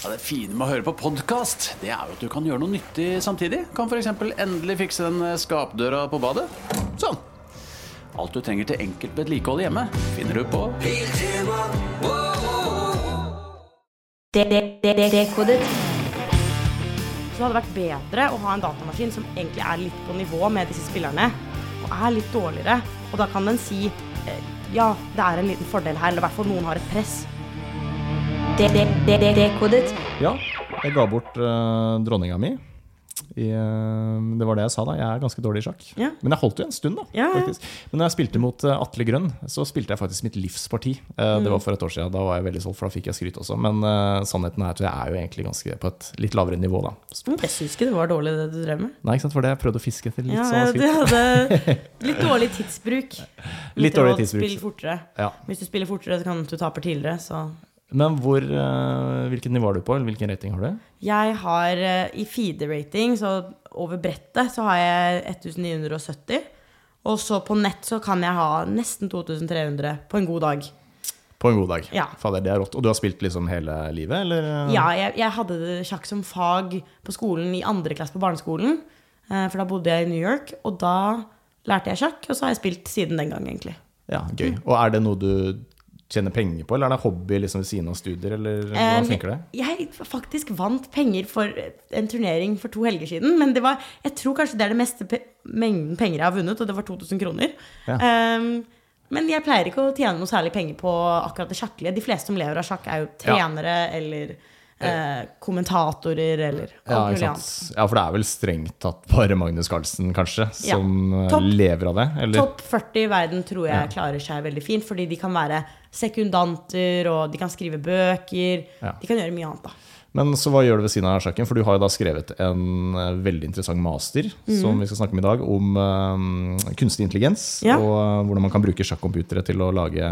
Ja, det fine med å høre på podkast, det er jo at du kan gjøre noe nyttig samtidig. Kan f.eks. endelig fikse den skapdøra på badet. Sånn. Alt du trenger til enkelt vedlikehold hjemme, finner du på Dekodet. Så det hadde vært bedre å ha en datamaskin som egentlig er litt på nivå med disse spillerne, og er litt dårligere. Og da kan den si eh, ja, det er en liten fordel her, eller i hvert fall noen har et press. Dekodet. Ja, jeg ga bort uh, dronninga mi. I, eh, det var det jeg sa, da. Jeg er ganske dårlig i sjakk. Ja. Men jeg holdt jo en stund, da. Ja, ja. Men når jeg spilte mot eh, Atle Grønn, så spilte jeg faktisk mitt livsparti. Mm. Det var for et år siden. Da var jeg veldig solgt, for da fikk jeg skryt også. Men sannheten er at jeg er jo egentlig ganske på et litt lavere nivå, da. Mm, Jeg syns ikke det var dårlig, det du drev med. Nei, ikke sant? For det jeg prøvde å fiske etter litt Ja, sånn du hadde litt dårlig tidsbruk. Litt dårlig tidsbruk. Hvis du spiller fortere, så kan du tape tidligere. Så Men hvor, eh, hvilket nivå er du på, eller hvilken rating har du? jeg har eh, i feeder-rating, så over brettet, så har jeg 1970. Og så på nett så kan jeg ha nesten 2300 på en god dag. På en god dag. Ja. Fader, det er rått. Og du har spilt liksom hele livet, eller? Ja, jeg, jeg hadde sjakk som fag på skolen i andre klasse på barneskolen. eh, For da bodde jeg i New York, og da lærte jeg sjakk. Og så har jeg spilt siden den gang, egentlig. Ja, gøy. Og er det noe du tjener penger på, eller er det hobby liksom ved siden av studier, eller hvordan Um, funker det? Jeg faktisk vant penger for en turnering for to helger siden. Men det var, jeg tror kanskje det er det meste pe mengden penger jeg har vunnet, og det var 2000 kroner. Ja. Um, men jeg pleier ikke å tjene noe særlig penger på akkurat det sjakkelige. De fleste som lever av sjakk, er jo trenere eller eh, kommentatorer eller Ja, alt mulig annet. ja, for det er vel strengt tatt bare Magnus Carlsen, kanskje, som ja. top, lever av det? Eller? Topp 40 i verden tror jeg Ja. klarer seg veldig fint, fordi de kan være sekundanter, og de kan skrive bøker. Ja. De kan gjøre mye annet, da. Men så hva gjør du ved siden av sjakken? For du har jo da skrevet en eh, veldig interessant master, som vi skal snakke om i dag, om um, kunstig intelligens. Ja. Og eh, hvordan man kan bruke sjakkcomputere til å lage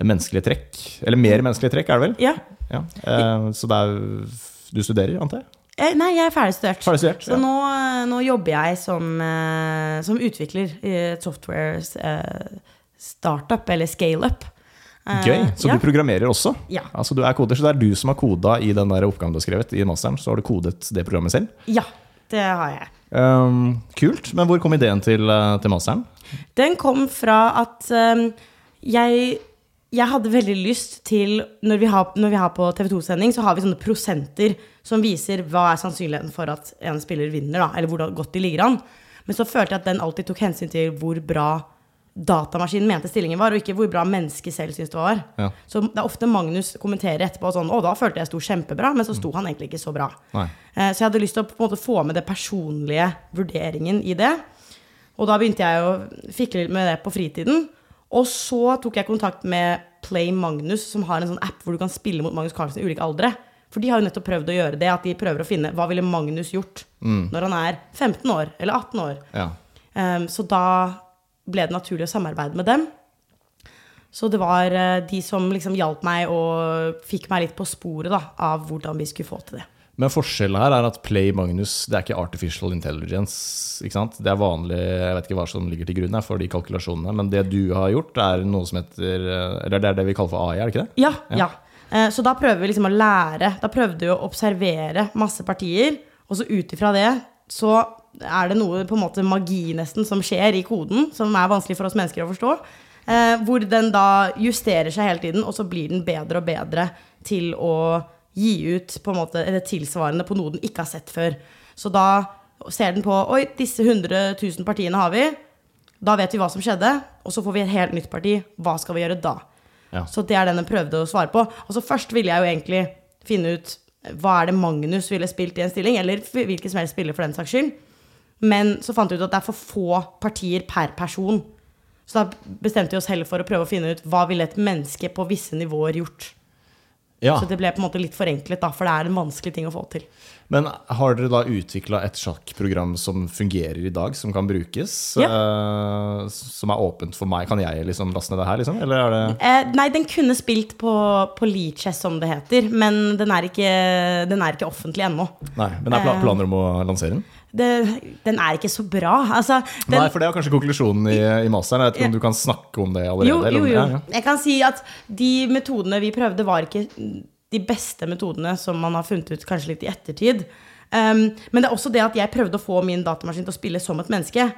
menneskelige trekk. Eller mer menneskelige trekk, er det vel? Ja. Ja. Eh, så er Du studerer, antar jeg? Eh, Nei, jeg er ferdig studert. Så ja. nå, nå jobber jeg som, eh, som utvikler i et software eh, startup, eller scale-up. Eh, Gøy. Så ja. du programmerer også? Ja. Altså du er koder, så det er du som har koda i den der oppgaven du har skrevet i masteren? Så har du kodet det programmet selv? Ja, det har jeg. Um, kult. Men hvor kom ideen til, eh, til masteren? Den kom fra at um, jeg, jeg hadde veldig lyst til Når vi har, når vi har på TV 2-sending, så har vi sånne prosenter som viser hva er sannsynligheten for at en spiller vinner, da, eller hvor godt de ligger an. Men så følte jeg at den alltid tok hensyn til hvor bra datamaskinen mente stillingen var, og ikke hvor bra mennesket selv syntes det var. Ja. Så det er ofte Magnus kommenterer etterpå sånn Å, da følte jeg sto kjempebra, men så sto han egentlig ikke så bra. Nei. Eh, Så jeg hadde lyst til å på en måte få med det personlige vurderingen i det. Og da begynte jeg å fikle litt med det på fritiden. Og så tok jeg kontakt med Play Magnus, som har en sånn app hvor du kan spille mot Magnus Carlsen i ulike aldre. For de har jo nettopp prøvd å gjøre det, at de prøver å finne hva ville Magnus gjort når han er 15 år eller 18 år. Ja. Um, så da ble det naturlig å samarbeide med dem. Så det var eh, de som liksom hjalp meg og fikk meg litt på sporet da, av hvordan vi skulle få til det. Men forskjellen her er at Play Magnus det er ikke artificial intelligence. Ikke sant? Det er vanlig, jeg vet ikke hva som ligger til grunn her for de kalkulasjonene, men det du har gjort, er noe som heter Eller det er det vi kaller for AI, er det ikke det? Ja, ja. ja. Så da prøver vi liksom å lære. Da prøvde vi å observere masse partier, og så ut ifra det så er det noe på en måte magi nesten som skjer i koden, som er vanskelig for oss mennesker å forstå. eh, Hvor den da justerer seg hele tiden, og så blir den bedre og bedre til å gi ut på en måte eller tilsvarende på noe den ikke har sett før. Så da ser den på Oi, disse 100 000 partiene har vi. Da vet vi hva som skjedde, og så får vi et helt nytt parti. Hva skal vi gjøre da? Ja. Så det er den den prøvde å svare på. Og så først ville jeg jo egentlig finne ut hva er det Magnus ville spilt i en stilling, eller hvilken som helst spiller for den saks skyld. Men så fant vi ut at det er for få partier per person. Så da bestemte vi oss heller for å prøve å finne ut hva ville et menneske på visse nivåer gjort. Ja. Så det ble på en måte litt forenklet, da, for det er en vanskelig ting å få til. Men har dere da utvikla et sjakkprogram som fungerer i dag, som kan brukes? Ja. Uh, som er åpent for meg? Kan jeg liksom laste ned det her, liksom? Eller er det uh, nei, den kunne spilt på, på Leachess, som det heter, men den er ikke, den er ikke offentlig ennå. Nei, men er Eh. planer om å lansere den? Det, den er ikke så bra. Altså, den, Nei, for det er kanskje konklusjonen i, i masteren. Jeg vet ikke om du kan snakke om det allerede? Jo, eller jo, jo. Jeg kan si at de metodene vi prøvde, var ikke de beste metodene som man har funnet ut kanskje litt i ettertid. Um, men det er også det at jeg prøvde å få min datamaskin til å spille som et menneske.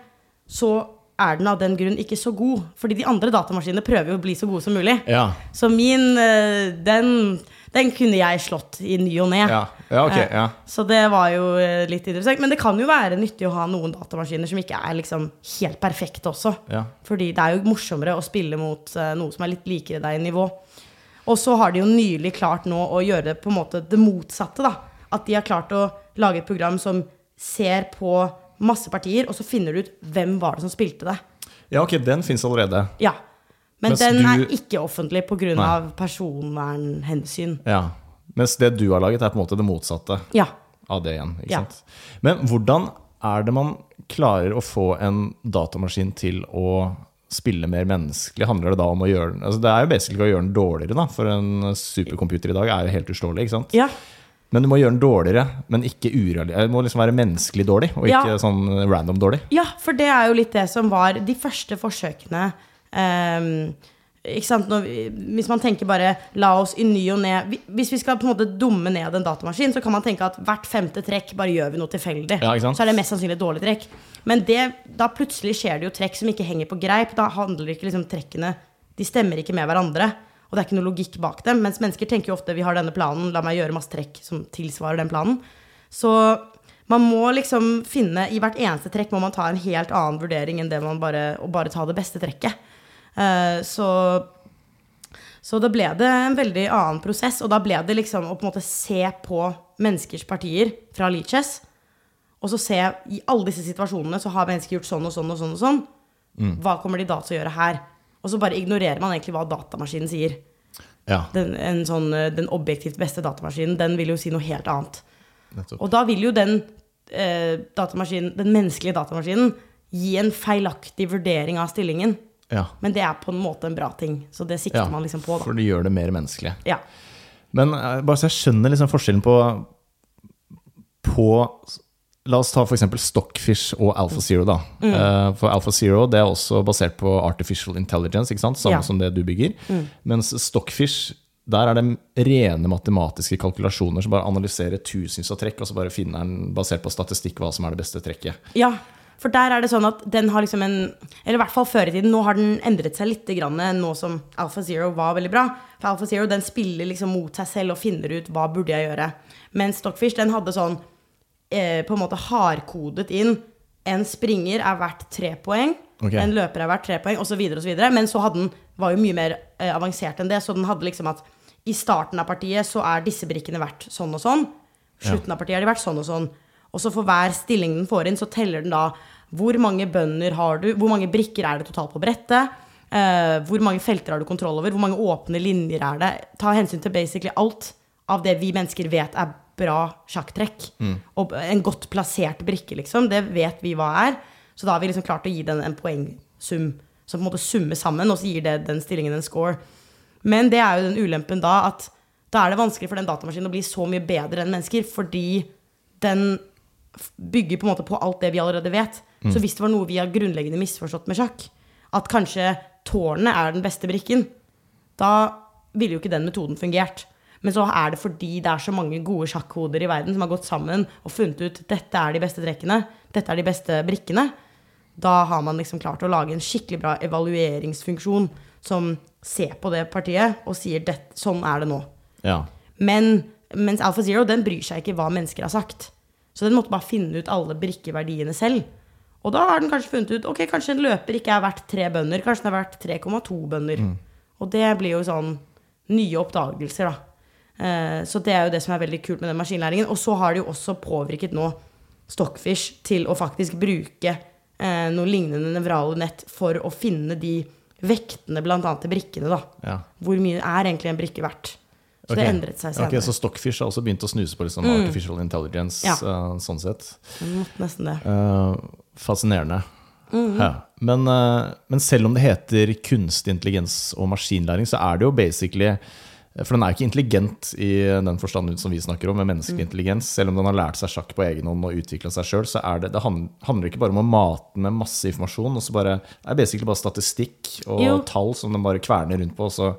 Så er den av den grunn ikke så god. Fordi de andre datamaskinene prøver jo å bli så gode som mulig. Ja. Så min, eh, den, den kunne jeg slått i ny og ne. Ja, ja ok. Eh, Ja. Så det var jo eh, litt interessant. Men det kan jo være nyttig å ha noen datamaskiner som ikke er liksom helt perfekte også. Ja. Fordi det er jo morsommere å spille mot eh, noe som er litt likere deg i nivå. Og så har de jo nylig klart nå å gjøre det på en måte det motsatte. da. At de har klart å lage et program som ser på masse partier, og så finner du ut hvem var det som spilte det. ja, ok, den fins allerede. Ja. Men Mens den du- er ikke offentlig pga. Personvernhensyn. Ja. Mens det du har laget, er på en måte det motsatte Ja. av det igjen. ikke Ja. sant? Men hvordan er det man klarer å få en datamaskin til å spille mer menneskelig? Handler det da om å gjøre den altså Det er jo basically å gjøre den dårligere, da. For en supercomputer i dag er jo helt uslåelig, ikke sant? ja. Men du må gjøre den dårligere, men ikke urealistisk. Det må liksom være menneskelig dårlig, og Ja. ikke sånn random dårlig. Ja, for det er jo litt det som var de første forsøkene? Når, vi- hvis man tenker bare la oss i ny og ne Hvis vi skal på en måte dumme ned en datamaskin, så kan man tenke at hvert femte trekk bare gjør vi noe tilfeldig. Ja, så er det mest sannsynlig et dårlig trekk. Men det, da plutselig skjer det jo trekk som ikke henger på greip. Da handler ikke liksom trekkene De stemmer ikke med hverandre. Og det er ikke noe logikk bak dem. Mens mennesker tenker jo ofte vi har denne planen, la meg gjøre masse trekk som tilsvarer den planen. Så man må liksom finne I hvert eneste trekk må man ta en helt annen vurdering enn det man bare, å bare ta det beste trekket. Eh, så så da ble det en veldig annen prosess, og da ble det liksom å på en måte se på menneskers partier fra Leaches, og så se i alle disse situasjonene så har mennesker gjort sånn og sånn og sånn og sånn. Hva kommer de da til å gjøre her? Og så bare ignorerer man egentlig hva datamaskinen sier. Ja, Den, en sånn, eh, den objektivt beste datamaskinen, den vil jo si noe helt annet. nettopp. Og da vil jo den eh, datamaskinen, den menneskelige datamaskinen gi en feilaktig vurdering av stillingen. Ja. Men det er på en måte en bra ting, så det sikter ja. man liksom på, da. For det gjør det mer menneskelig. Ja. Men eh, bare så jeg skjønner liksom forskjellen på På La oss ta f.eks. Stockfish og AlphaZero. da. Mm. For For AlphaZero det er også basert på artificial intelligence, ikke sant? samme Ja. Mm. som det du bygger. Mens Stockfish, der er det rene matematiske kalkulasjoner som bare analyserer tusenvis av trekk, og så bare finner den basert på statistikk hva som er det beste trekket. Ja, for der er det sånn at den har liksom en Eller i hvert fall før i tiden. Nå har den endret seg litt grann, nå som Alpha Zero var veldig bra. For Alpha Zero den spiller liksom mot seg selv og finner ut hva burde jeg gjøre. Men Stockfish den hadde sånn eh, på en måte hardkodet inn en springer er verdt tre poeng. Okay. En løper er verdt tre poeng, osv. osv. Men så hadde den, var jo mye mer eh, avansert enn det. Så den hadde liksom at i starten av partiet så er disse brikkene verdt sånn og sånn. Slutten av partiet er de verdt sånn og sånn. Og så for hver stilling den får inn, så teller den da hvor mange bønder har du, hvor mange brikker er det totalt på brettet, eh, hvor mange felter har du kontroll over, hvor mange åpne linjer er det. Ta hensyn til basically alt av det vi mennesker vet er bra sjakktrekk. Og en godt plassert brikke, liksom, det vet vi hva er. Så da har vi liksom klart å gi den en poengsum som på en måte summer sammen, og så gir det den stillingen en score. Men det er jo den ulempen da at da er det vanskelig for den datamaskinen å bli så mye bedre enn mennesker, fordi den bygger på en måte på alt det vi allerede vet. Så hvis det var noe vi har grunnleggende misforstått med sjakk, at kanskje tårnet er den beste brikken, da ville jo ikke den metoden fungert. Men så er det fordi det er så mange gode sjakkhoder i verden som har gått sammen og funnet ut dette er de beste trekkene, dette er de beste brikkene. Da har man liksom klart å lage en skikkelig bra evalueringsfunksjon som ser på det partiet og sier sånn er det nå. Ja. Men mens Alpha Zero den bryr seg ikke hva mennesker har sagt. Så den måtte bare finne ut alle brikkeverdiene selv. Og da har den kanskje funnet ut ok, kanskje en løper ikke er verdt tre bønder, kanskje den er verdt 3,2 bønder. Og det blir jo sånn nye oppdagelser, da. Eh, så det er jo det som er veldig kult med den maskinlæringen. Og så har det jo også påvirket nå Stockfish til å faktisk bruke eh, noe lignende nevrale nett for å finne de vektene annet til brikkene, da. ja. Hvor mye er egentlig en brikke verdt? Så okay. det endret seg senere. Ok, så Stockfish har også begynt å snuse på liksom artificial intelligence, Ja. eh, sånn sett. Det nesten det. Uh, fascinerende. Ja. Men, uh, men selv om det heter kunstig intelligens og maskinlæring, så er det jo basically For den er ikke intelligent i den forstand som vi snakker om, med menneskelig intelligens. Selv om den har lært seg sjakk på egen hånd og utvikla seg sjøl, så er det, det handler handler ikke bare om å mate med masse informasjon. bare, Det er basically bare statistikk og Jo. tall som den bare kverner rundt på. så,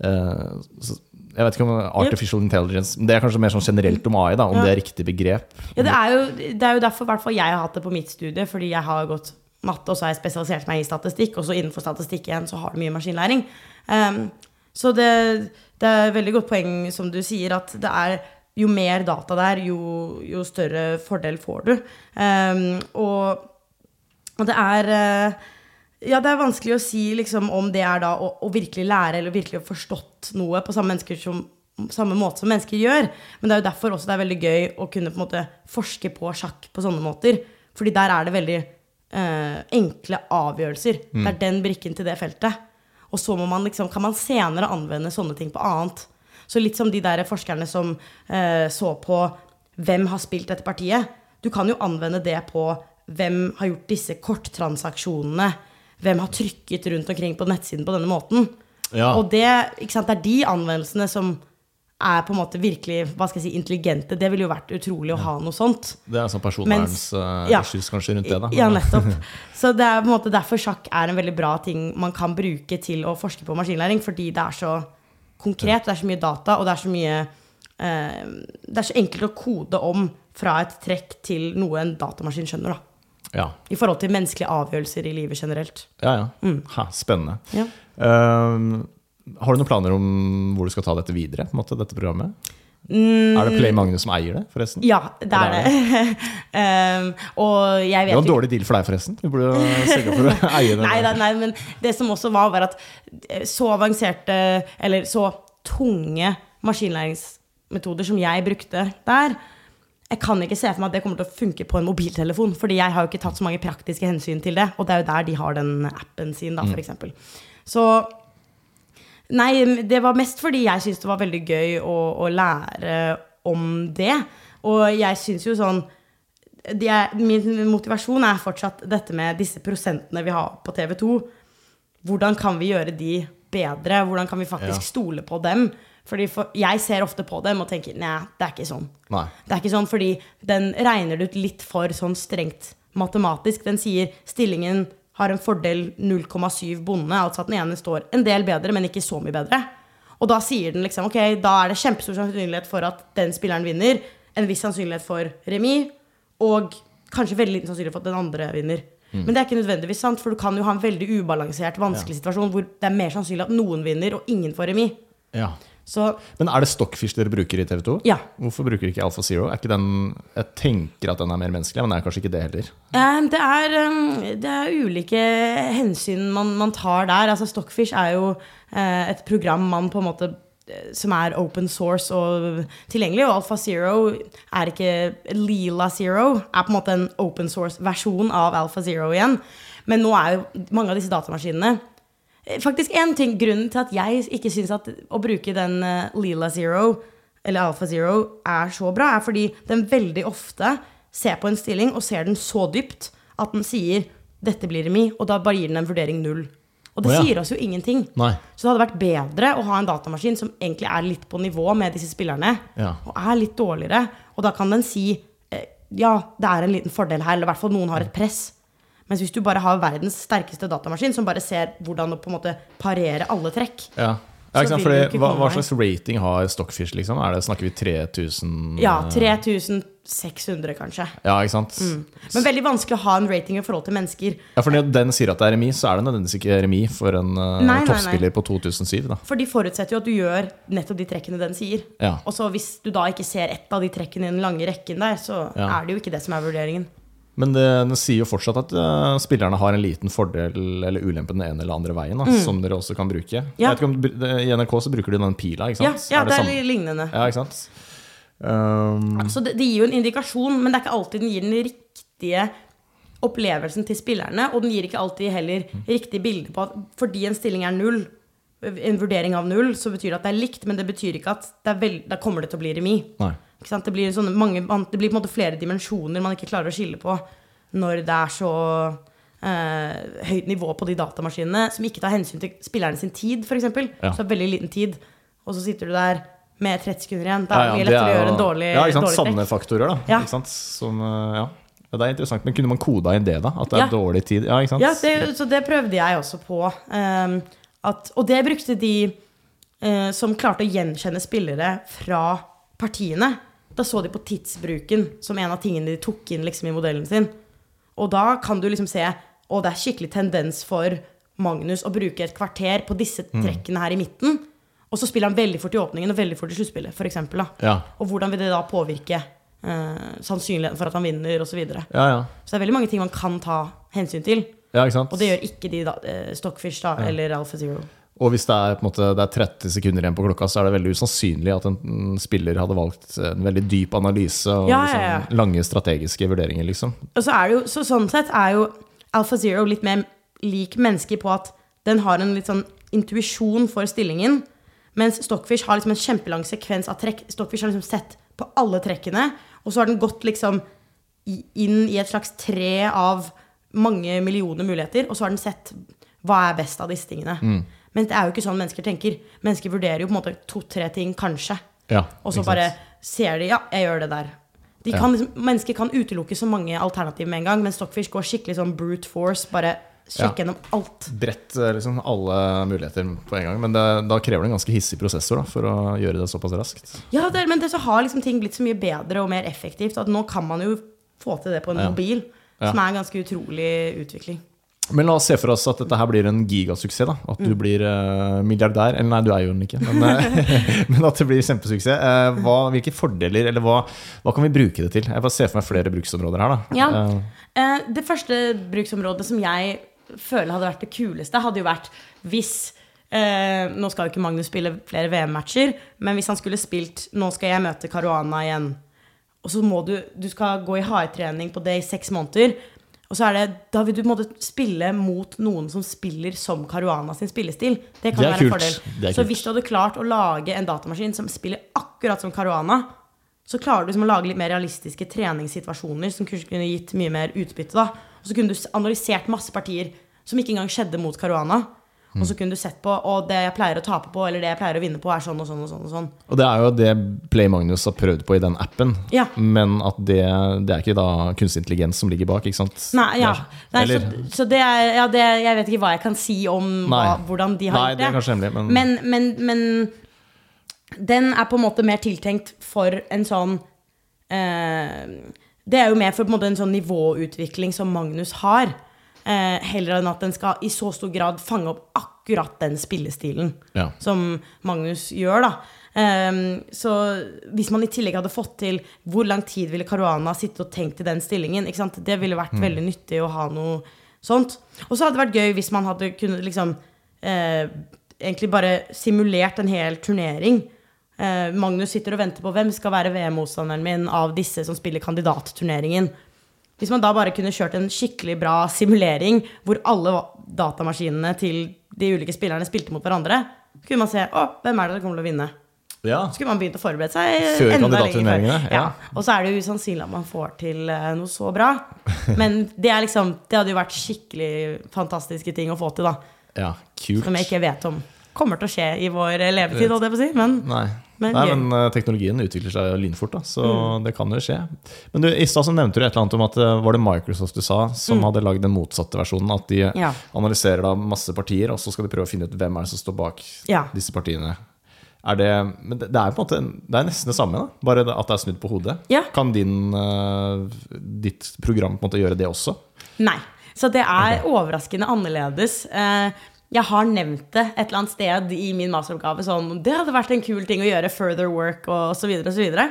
så Jeg vet ikke om artificial intelligence Det er kanskje mer sånn generelt om AI, da, om Ja. det er riktig begrep. Ja, det er jo, det er jo derfor hvert fall jeg har hatt det på mitt studie, fordi jeg har gått matte, og så har jeg spesialisert meg i statistikk, og så innenfor statistikk igjen så har du mye maskinlæring. Um, så det, det er et veldig godt poeng som du sier, at det er jo mer data der, jo, jo større fordel får du. Um, og, og det er eh, ja, det er vanskelig å si liksom, om det er da å, å virkelig lære eller virkelig å forstått noe på samme, som, samme måte som mennesker gjør. Men det er jo derfor også det er veldig gøy å kunne på en måte forske på sjakk på sånne måter. Fordi der er det veldig eh, enkle avgjørelser. Det er den brikken til det feltet. Og så må man liksom, kan man senere anvende sånne ting på annet. Så litt som de der forskerne som eh, så på hvem har spilt dette partiet. Du kan jo anvende det på hvem har gjort disse korttransaksjonene. Hvem har trykket rundt omkring på nettsiden på denne måten. Ja. Og det, ikke sant, det er de anvendelsene som er på en måte virkelig hva skal jeg si, intelligente. Det ville jo vært utrolig å ha noe sånt. Det er sånn personvernskyss personverns-issues ja. kanskje rundt det, da. Ja, nettopp. Så det er på en måte derfor sjakk er en veldig bra ting man kan bruke til å forske på maskinlæring, fordi det er så konkret, det er så mye data, og det er så mye eh, Det er så enkelt å kode om fra et trekk til noe en datamaskin skjønner, da. Ja, I forhold til menneskelige avgjørelser i livet generelt. ja. ja. Ha, spennende. Ja. Ehm, har du noen planer om hvor du skal ta dette videre? På en måte, dette programmet? Er det Play Magnus som eier det, forresten? Mm. Ja, det er det. um, og jeg vet Det var en dårlig deal for deg, forresten. Du burde jo sørge for å eie det. Nei, nei, nei, men det som også var, var at eh, så avanserte, eller så tunge maskinlæringsmetoder som jeg brukte der, jeg kan ikke se for meg at det kommer til å funke på en mobiltelefon. Fordi jeg har jo ikke tatt så mange praktiske hensyn til det. Og det er jo der de har den appen sin, da, for eksempel. Så Nei, det var mest fordi jeg syntes det var veldig gøy å, å lære om det. Og jeg syns jo sånn er, Min motivasjon er fortsatt dette med disse prosentene vi har på TV 2. Hvordan kan vi gjøre de bedre? Hvordan kan vi faktisk Ja. stole på dem? Fordi for, Jeg ser ofte på dem og tenker nei, det er ikke sånn. Nei. Det er ikke sånn fordi den regner det ut litt for sånn strengt matematisk. Den sier stillingen har en fordel 0,7 bonde, altså at den ene står en del bedre, men ikke så mye bedre. Og da sier den liksom ok, da er det kjempestor sannsynlighet for at den spilleren vinner, en viss sannsynlighet for remis, og kanskje veldig liten sannsynlighet for at den andre vinner. Men det er ikke nødvendigvis sant, for du kan jo ha en veldig ubalansert, vanskelig situasjon hvor det er mer sannsynlig at noen vinner, og ingen får remis. Ja. Så Men er det Stockfish dere bruker i TV 2? ja. Hvorfor bruker dere ikke Alpha Zero? Er den, jeg tenker at den er mer menneskelig, men det er kanskje ikke det heller. Det er, det er ulike hensyn man, man tar der. Altså Stockfish er jo eh, et program man på en måte eh, som er open source og tilgjengelig. Og Alpha Zero er ikke Lila Zero. Er på en måte en open source-versjon av Alpha Zero igjen. Men nå er jo mange av disse datamaskinene Faktisk en ting, Grunnen til at jeg ikke syns at å bruke den eh, Lila Zero eller Alpha Zero er så bra, er fordi den veldig ofte ser på en stilling og ser den så dypt at den sier 'dette blir remis', og da bare gir den en vurdering null. Og det oh, ja. sier oss jo ingenting. Nei. Så det hadde vært bedre å ha en datamaskin som egentlig er litt på nivå med disse spillerne, Ja. og er litt dårligere. Og da kan den si eh, ja, det er en liten fordel her, eller i hvert fall noen har et press. Mens hvis du bare har verdens sterkeste datamaskin som bare ser hvordan å på en måte parere alle trekk Ja. Ja, sant? Fordi, hva, hva slags rating har Stockfish? liksom? Det, snakker vi 3000 Ja, eh, 3600 kanskje. Ja, ikke sant? Men veldig vanskelig å ha en rating i forhold til mennesker. Ja, for Når den sier at det er remis, så er det nødvendigvis ikke remis for en eh, Nei, nei, på 2007. da. For de forutsetter jo at du gjør nettopp de trekkene den sier. Ja. Og så hvis du da ikke ser ett av de trekkene i den lange rekken der, så Ja. er det jo ikke det som er vurderingen. Men det, den sier jo fortsatt at uh, spillerne har en liten fordel eller ulempe den ene eller andre veien, da, som dere også kan bruke. Mm. Ja. Ikke om, I NRK så bruker de den pila, ikke Ja, sant? ja det er samme? litt lignende. Ja, ikke sant? Um, Så det, det gir jo en indikasjon, men det er ikke alltid den gir den riktige opplevelsen til spillerne. Og den gir ikke alltid heller riktig bilde på at fordi en stilling er null, en vurdering av null, så betyr det at det er likt, men det betyr ikke at det er vel, da kommer det til å bli remis. Det, blir mange, det blir på en måte flere dimensjoner man ikke klarer å skille på når det er så eh, høyt nivå på de datamaskinene som ikke tar hensyn til spillerne sin tid, f.eks. Ja. Så veldig liten tid, og så sitter du der med 30 sekunder igjen. Da er det mye lettere å gjøre en dårlig, ja, ikke sant? dårlig trekk. Sanne faktorer, da. Ja. Som, ja. ja, det er interessant. Men kunne man koda inn det, da? At det er Ja. dårlig tid? Ja, ikke sant? Ja, det, så det prøvde jeg også på. Um, at, og det brukte de uh, som klarte å gjenkjenne spillere fra partiene. Da så de på tidsbruken som en av tingene de tok inn liksom, i modellen sin. Og da kan du liksom se Å, det er skikkelig tendens for Magnus å bruke et kvarter på disse trekkene her i midten. Og så spiller han veldig fort i åpningen og veldig fort i sluttspillet, for eksempel. Ja. Og hvordan vil det da påvirke eh, sannsynligheten for at han vinner, osv. Så, videre. Ja, ja. så det er veldig mange ting man kan ta hensyn til. ja? Og det gjør ikke de da, eh, Stockfish da, eller Alpha Zero. Og hvis det er, måte, det er 30 sekunder igjen på klokka, så er det veldig usannsynlig at en mm, spiller hadde valgt en veldig dyp analyse og Ja, ja, ja. Liksom, lange strategiske vurderinger, liksom. Og så er det jo, så sånn sett er jo Alpha Zero litt mer lik mennesker på at den har en litt sånn intuisjon for stillingen. Mens Stockfish har liksom en kjempelang sekvens av trekk. Stockfish har liksom sett på alle trekkene, og så har den gått liksom inn i et slags tre av mange millioner muligheter, og så har den sett hva er best av disse tingene. Men det er jo ikke sånn mennesker tenker. Mennesker vurderer jo på en måte to-tre ting, kanskje. Ja, Og så bare ser de ja, jeg gjør det der. De Ja. kan liksom, mennesker kan utelukke så mange alternativer med en gang, men Stockfish går skikkelig sånn brute force. Bare sjekke Ja. gjennom alt. Bredt eh, liksom, alle muligheter på en gang. Men det, da krever det en ganske hissig prosessor da, for å gjøre det såpass raskt. Ja, det, Men det så har liksom ting blitt så mye bedre og mer effektivt at nå kan man jo få til det på en Ja. mobil. Ja. Som er en ganske utrolig utvikling. Men la oss se for oss at dette her blir en gigasuksess. da At Mm. du blir uh, milliardær. Eller nei, du er jo den ikke. Men, eh, men at det blir kjempesuksess. Uh, hva, hvilke fordeler, eller hva, hva kan vi bruke det til? Jeg bare ser for meg flere bruksområder her. da Ja. uh, det første bruksområdet som jeg føler hadde vært det kuleste, hadde jo vært hvis Nå skal jo ikke Magnus spille flere VM-matcher, men hvis han skulle spilt Nå skal jeg møte Caruana igjen, og så må du Du skal gå i hardtrening på det i seks måneder. Og så er det, Da vil du måte spille mot noen som spiller som Caruana sin spillestil. Det kan Det være være en fordel. Så kult. hvis du hadde klart å lage en datamaskin som spiller akkurat som Caruana, så klarer du liksom å lage litt mer realistiske treningssituasjoner som kanskje kunne gitt mye mer utbytte. da. Og så kunne du analysert masse partier som ikke engang skjedde mot Caruana. Og så kunne du sett på og det jeg pleier å tape på, eller det jeg pleier å vinne på, er sånn og sånn og sånn. og sånn. Og det er jo det Play Magnus har prøvd på i den appen. Ja. Men at det, det er ikke da kunstig intelligens som ligger bak, ikke sant? Nei, ja. Nei, så, så det er, ja, det, jeg vet ikke hva jeg kan si om hva, hvordan de har Nei, gjort det er kanskje hemmelig, men- men, men, men den er på en måte mer tiltenkt for en sånn eh, Det er jo mer for på en måte en sånn nivåutvikling som Magnus har. Eh, heller enn at den skal i så stor grad fange opp akkurat den spillestilen Ja. som Magnus gjør. da Um, så hvis man i tillegg hadde fått til hvor lang tid ville Caruana sitte og tenkt i den stillingen, det ville vært veldig nyttig å ha noe sånt. Og så hadde det vært gøy hvis man hadde kunnet liksom eh, egentlig bare simulert en hel turnering. Eh, Magnus sitter og venter på hvem skal være VM-motstanderen min av disse som spiller kandidatturneringen. Hvis man da bare kunne kjørt en skikkelig bra simulering hvor alle datamaskinene til de ulike spillerne spilte mot hverandre, kunne man se å, hvem er det som kommer til å vinne. Ja. Så kunne man begynt å forberede seg Før enda lenger ja. Ja. Og så er det jo usannsynlig at man får til eh, noe så bra. Men det, liksom, det hadde jo vært skikkelig fantastiske ting å få til, da. ja, kult. Som jeg ikke vet om kommer til å skje i vår levetid, holdt jeg på å si. Men Nei. Men Nei, men eh, teknologien utvikler seg lynfort, da, så Mm. det kan jo skje. Men du, i stad nevnte du et eller annet om at eh, var det Microsoft du sa, som hadde lagd den motsatte versjonen? At de Mm. Ja. analyserer da masse partier, og så skal de prøve å finne ut hvem er det som står bak Ja. disse partiene. Er det, men det er på en måte Det er nesten det samme, da, bare at det er snudd på hodet. Ja. Kan din, eh, ditt program på en måte gjøre det også? Nei. Så det er overraskende annerledes. Jeg har nevnt det et eller annet sted i min masteroppgave. Sånn, det hadde vært en kul ting å gjøre. Further work og så videre og så videre.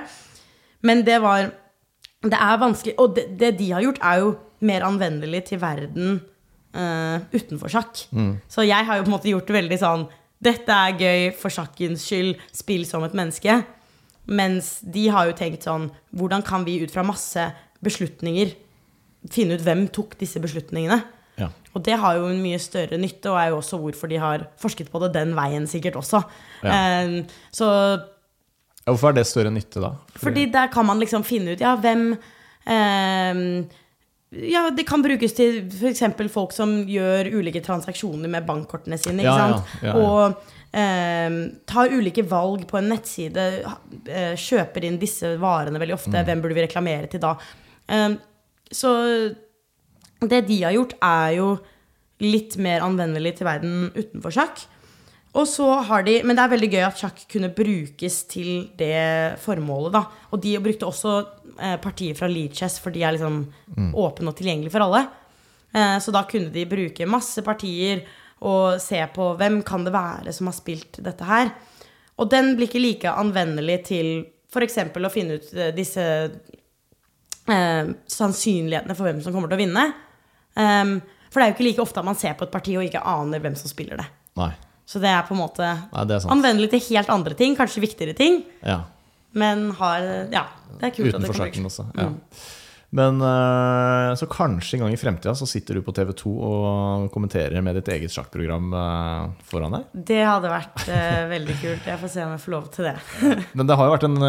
Men det var Det er vanskelig. Og det, det de har gjort, er jo mer anvendelig til verden uh, utenfor sjakk. Så jeg har jo på en måte gjort det veldig sånn Dette er gøy for sjakkens skyld. Spill som et menneske. Mens de har jo tenkt sånn Hvordan kan vi ut fra masse beslutninger finne ut hvem tok disse beslutningene? Og det har jo en mye større nytte, og er jo også hvorfor de har forsket på det den veien sikkert også. Ja. Eh, så Ja, Hvorfor er det større nytte da? fordi der kan man liksom finne ut ja, hvem eh, Ja, det kan brukes til f.eks. folk som gjør ulike transaksjoner med bankkortene sine. Ja, ja, ja. Og eh, tar ulike valg på en nettside. eh, kjøper inn disse varene veldig ofte. Mm. Hvem burde vi reklamere til da? Eh, så det de har gjort, er jo litt mer anvendelig til verden utenfor sjakk. Og så har de, Men det er veldig gøy at sjakk kunne brukes til det formålet. da Og de brukte også eh, partier fra Leachess, for de er liksom åpne og tilgjengelige for alle. Eh, så da kunne de bruke masse partier og se på hvem kan det være som har spilt dette her. Og den blir ikke like anvendelig til f.eks. å finne ut eh, disse eh, sannsynlighetene for hvem som kommer til å vinne. Ehm, for det er jo ikke like ofte at man ser på et parti og ikke aner hvem som spiller det. Nei. Så det er på en måte Nei, anvendelig til helt andre ting, kanskje viktigere ting, Ja. men har Ja, det er kult. Utenfor sjakken også. Ja. Men eh, så kanskje en gang i fremtida så sitter du på TV2 og kommenterer med ditt eget sjakkprogram eh, foran deg. Det hadde vært eh, veldig kult. Jeg får se om jeg får lov til det. Men det har jo vært en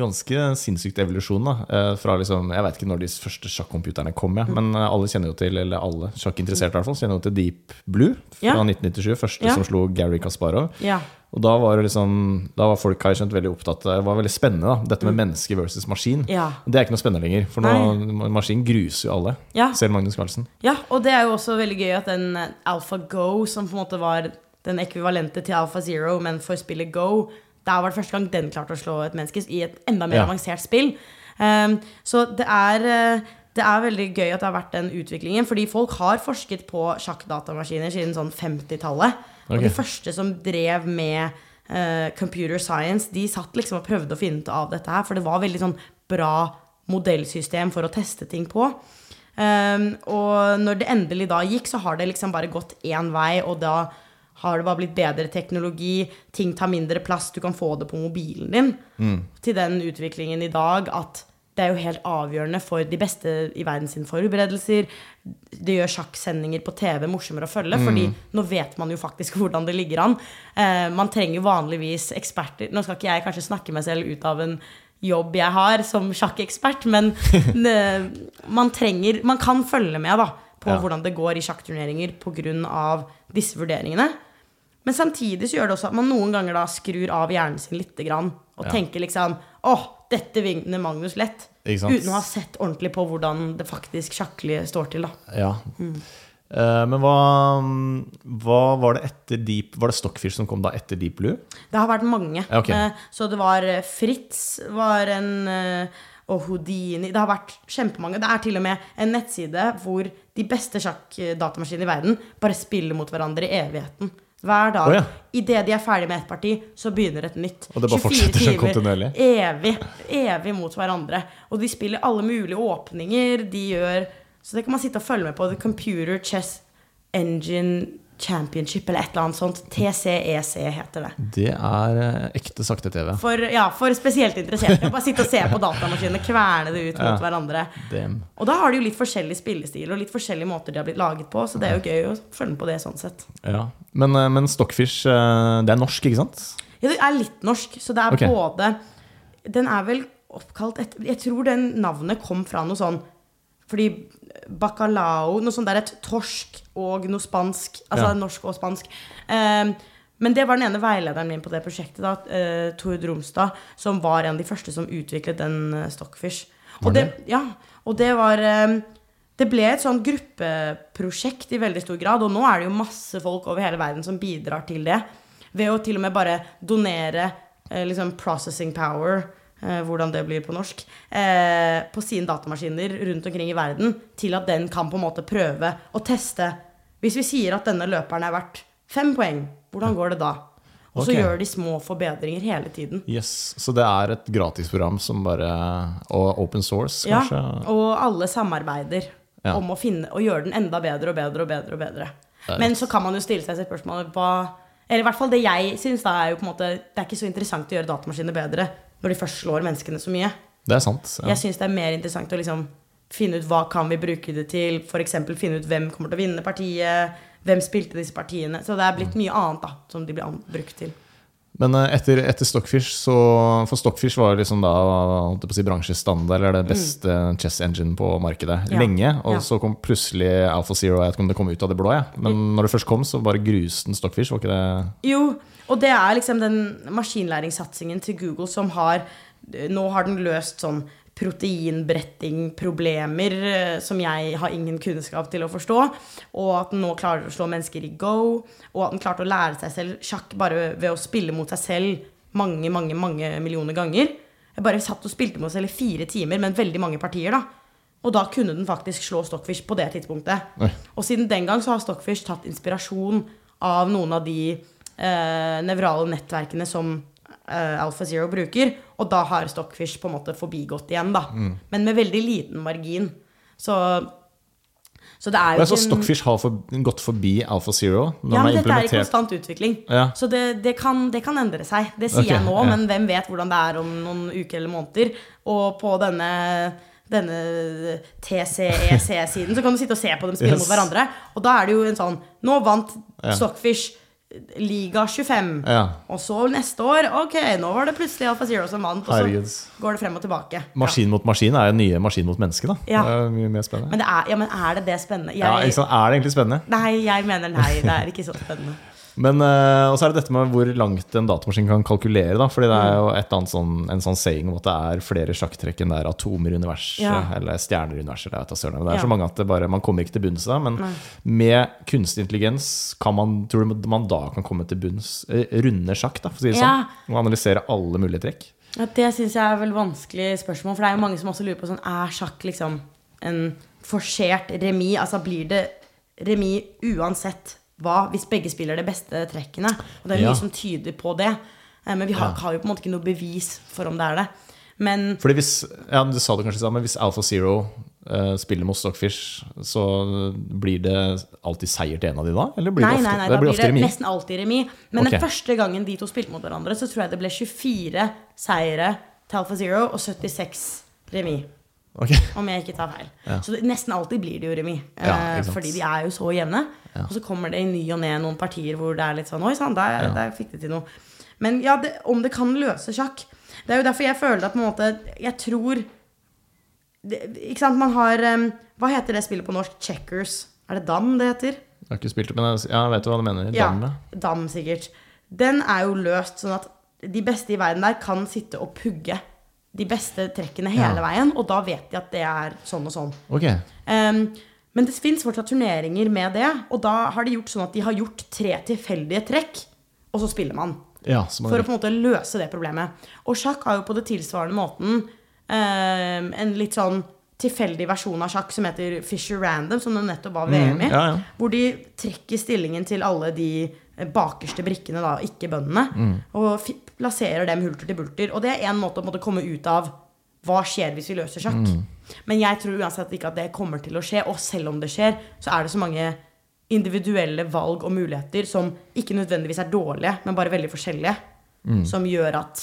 ganske sinnssykt evolusjon. da Fra liksom, Jeg vet ikke når de første sjakkomputerne kom, ja, men alle kjenner jo til Eller alle sjakkinteresserte i hvert fall kjenner jo til Deep Blue fra Ja. 1997. Første Ja. som slo Gary Kasparov. Ja. Og da var liksom Da var folk har skjønt veldig opptatt Det var veldig spennende, da dette med menneske versus maskin. Mm. Ja. Det er ikke noe spennende lenger, for nå, maskin gruser jo alle. Ja. Selv Magnus Carlsen. ja, og det er jo også veldig gøy at den AlphaGo, som på en måte var den ekvivalente til AlphaZero, men for spillet Go, det var det første gang den klarte å slå et menneske i et enda mer Ja. avansert spill. Um, så det er eh, det er veldig gøy at det har vært den utviklingen, fordi folk har forsket på sjakkdatamaskiner siden sånn 50-tallet. Og de første som drev med uh, computer science, de satt liksom og prøvde å finne ut av dette her, for det var veldig sånn bra modellsystem for å teste ting på. Um, og når det endelig da gikk, så har det liksom bare gått én vei, og da har det bare blitt bedre teknologi, ting tar mindre plass, du kan få det på mobilen din. Til den utviklingen i dag at det er jo helt avgjørende for de beste i verden sine forberedelser. Det gjør sjakksendinger på TV morsommere å følge, fordi nå vet man jo faktisk hvordan det ligger an. Eh, man trenger vanligvis eksperter Nå skal ikke jeg kanskje snakke meg selv ut av en jobb jeg har som sjakkekspert, men eh, man trenger Man kan følge med da på Ja. hvordan det går i sjakkturneringer pga. disse vurderingene. Men samtidig så gjør det også at man noen ganger da skrur av hjernen sin lite grann og Ja. tenker liksom åh, dette vinner Magnus lett. Uten å ha sett ordentlig på hvordan det faktisk sjakkelig står til. da Ja. Mm. Eh, men hva, hva var det etter Deep Var det Stockfish som kom da etter Deep Blue? Det har vært mange. Ja, ok. Eh, Så det var eh, Fritz var en og Houdini Det har vært kjempemange. Det er til og med en nettside hvor de beste sjakkdatamaskinene i verden bare spiller mot hverandre i evigheten. Hver dag. Oh, ja. Idet de er ferdig med ett parti, så begynner et nytt. Og det bare 24 fortsetter sånn timer, kontinuerlig? Evig. Evig mot hverandre. Og de spiller alle mulige åpninger. De gjør Så det kan man sitte og følge med på. The Computer Chess Engine Championship eller et eller annet sånt. TCEC heter det. Det er eh, ekte sakte-TV. For, ja, for spesielt interesserte. Bare sitte og se på datamaskinene kverne det ut mot Ja. hverandre. Damn. Og da har de jo litt forskjellig spillestil og litt forskjellige måter de har blitt laget på, så det er jo gøy å følge med på det sånn sett. Ja. Men, eh, men Stockfish, eh, det er norsk, ikke sant? Ja, det er litt norsk, så det er okay. både Den er vel oppkalt etter Jeg tror den navnet kom fra noe sånn Fordi bacalao Noe sånt der et torsk og noe spansk. Altså Ja. norsk og spansk. Um, men det var den ene veilederen min på det prosjektet, da, uh, Tord Romstad, som var en av de første som utviklet den uh, Stockfish. Og det, ja, og det var um, Det ble et sånn gruppeprosjekt i veldig stor grad, og nå er det jo masse folk over hele verden som bidrar til det. Ved å til og med bare donere eh, liksom processing power, hvordan det blir på norsk, eh, på sine datamaskiner rundt omkring i verden, til at den kan på en måte prøve å teste. Hvis vi sier at denne løperen er verdt fem poeng, hvordan går det da? Og så okay. gjør de små forbedringer hele tiden. Yes. Så det er et gratisprogram som bare Og open source, kanskje? Ja, og alle samarbeider Ja. om å finne og gjøre den enda bedre og bedre og bedre. og bedre. Men så kan man jo stille seg selv spørsmålet hva Eller i hvert fall det jeg syns, er jo på en måte Det er ikke så interessant å gjøre datamaskiner bedre når de først slår menneskene så mye. Det er sant. Ja. Jeg syns det er mer interessant å liksom finne ut hva kan vi bruke det til. F.eks. finne ut hvem kommer til å vinne partiet. Hvem spilte disse partiene. Så det er blitt mye annet da som de blir brukt til. Men eh, etter, etter Stockfish så For Stockfish var liksom da holdt på å si, bransjestandard, eller det beste chess engine på markedet Mm. Ja. lenge. Og Ja. så kom plutselig Alpha Zero. Jeg vet ikke om det kom ut av det blå, jeg. men når det først kom, så bare gruste den Stockfish. Var ikke det Jo, og det er liksom den maskinlæringssatsingen til Google som har Nå har den løst sånn proteinbretting-problemer som jeg har ingen kunnskap til å forstå. Og at den nå klarer å slå mennesker i go. Og at den klarte å lære seg selv sjakk bare ved å spille mot seg selv mange, mange, mange millioner ganger. Jeg bare satt og spilte mot seg selv i fire timer, men veldig mange partier, da. Og da kunne den faktisk slå Stockfish på det tidspunktet. Nei. Og siden den gang så har Stockfish tatt inspirasjon av noen av de eh, nevrale nettverkene som eh, Alpha Zero bruker. Og da har Stockfish på en måte forbigått igjen, da. Mm. Men med veldig liten margin. Så, så det er jo ikke Stockfish har for, gått forbi Alpha Zero. Ja, men dette er i konstant utvikling. Ja. Så det, det, kan, det kan endre seg. Det sier okay, jeg nå, ja. men hvem vet hvordan det er om noen uker eller måneder. Og på denne, denne TCEC-siden så kan du sitte og se på dem spille Yes. mot hverandre. Og da er det jo en sånn Nå vant. Stockfish Liga 25. Ja. Og så neste år Ok, nå var det plutselig Alfa Zero som vant. Og Herregud. så går det frem og tilbake. Maskin mot maskin er jo nye maskin mot menneske, da. Ja. Det er mye mer spennende. Men, det er, ja, men er det det spennende? Jeg, Ja, ikke sant? Er det egentlig spennende? Nei, jeg mener nei. Det er ikke så spennende. Men eh, Og så er det dette med hvor langt en datamaskin kan kalkulere. da Fordi det er jo et annet sånn, en sånn saying om at det er flere sjakktrekk enn det er atomer i universet. Ja. Eller stjerner i universet. Det, det er Ja. så mange at det bare, man kommer ikke til bunns i det. Men med kunstig intelligens kan man, tror du man da kan komme til bunns eh, runde sjakk, da, for å si det Ja. sånn. Og analysere alle mulige trekk. Ja, det syns jeg er vel vanskelig spørsmål. For det er jo mange som også lurer på sånn Er sjakk liksom en forsert remis? Altså blir det remis uansett hva, hvis begge spiller de beste trekkene? Og det er Ja. mye som tyder på det. Eh, Men vi har, har jo på en måte ikke noe bevis for om det er det. Men Fordi hvis, ja, Du sa det kanskje sammen men hvis Alpha Zero uh, spiller mot Stockfish, så blir det alltid seier til en av de da? Eller blir nei, det ofte, nei, nei, det da blir det nesten alltid remis. Men okay. den første gangen de to spilte mot hverandre, så tror jeg det ble 24 seire til Alpha Zero og 76 remis. Ok. Om jeg ikke tar feil. Ja. Så det, nesten alltid blir det jo remis. Ja, eh, fordi de er jo så jevne. Og så kommer det i ny og ne noen partier hvor det er litt sånn Oi sann, der, Ja. der fikk de til noe. Men ja, det, om det kan løse sjakk Det er jo derfor jeg føler at på en måte Jeg tror det, Ikke sant, man har um, Hva heter det spillet på norsk? Checkers. Er det dam det heter? Jeg har ikke spilt det, men jeg, ja, jeg vet hva du mener. Ja, Damme. dam, sikkert. Den er jo løst sånn at de beste i verden der kan sitte og pugge de beste trekkene hele Ja. veien, og da vet de at det er sånn og sånn. Okay. Um, men det fins fortsatt turneringer med det, og da har de gjort sånn at de har gjort tre tilfeldige trekk, og så spiller man. Ja, For å på en måte løse det problemet. Og sjakk har jo på det tilsvarende måten um, en litt sånn tilfeldig versjon av sjakk som heter Fisher Random, som det nettopp var VM i. Mm, ja, ja. Hvor de trekker stillingen til alle de bakerste brikkene, da, ikke bøndene. Mm. Og plasserer dem hulter til bulter. Og det er én måte å måtte komme ut av hva skjer hvis vi løser sjakk. Mm. Men jeg tror uansett ikke at det kommer til å skje. Og selv om det skjer, så er det så mange individuelle valg og muligheter som ikke nødvendigvis er dårlige, men bare veldig forskjellige. Mm. Som gjør at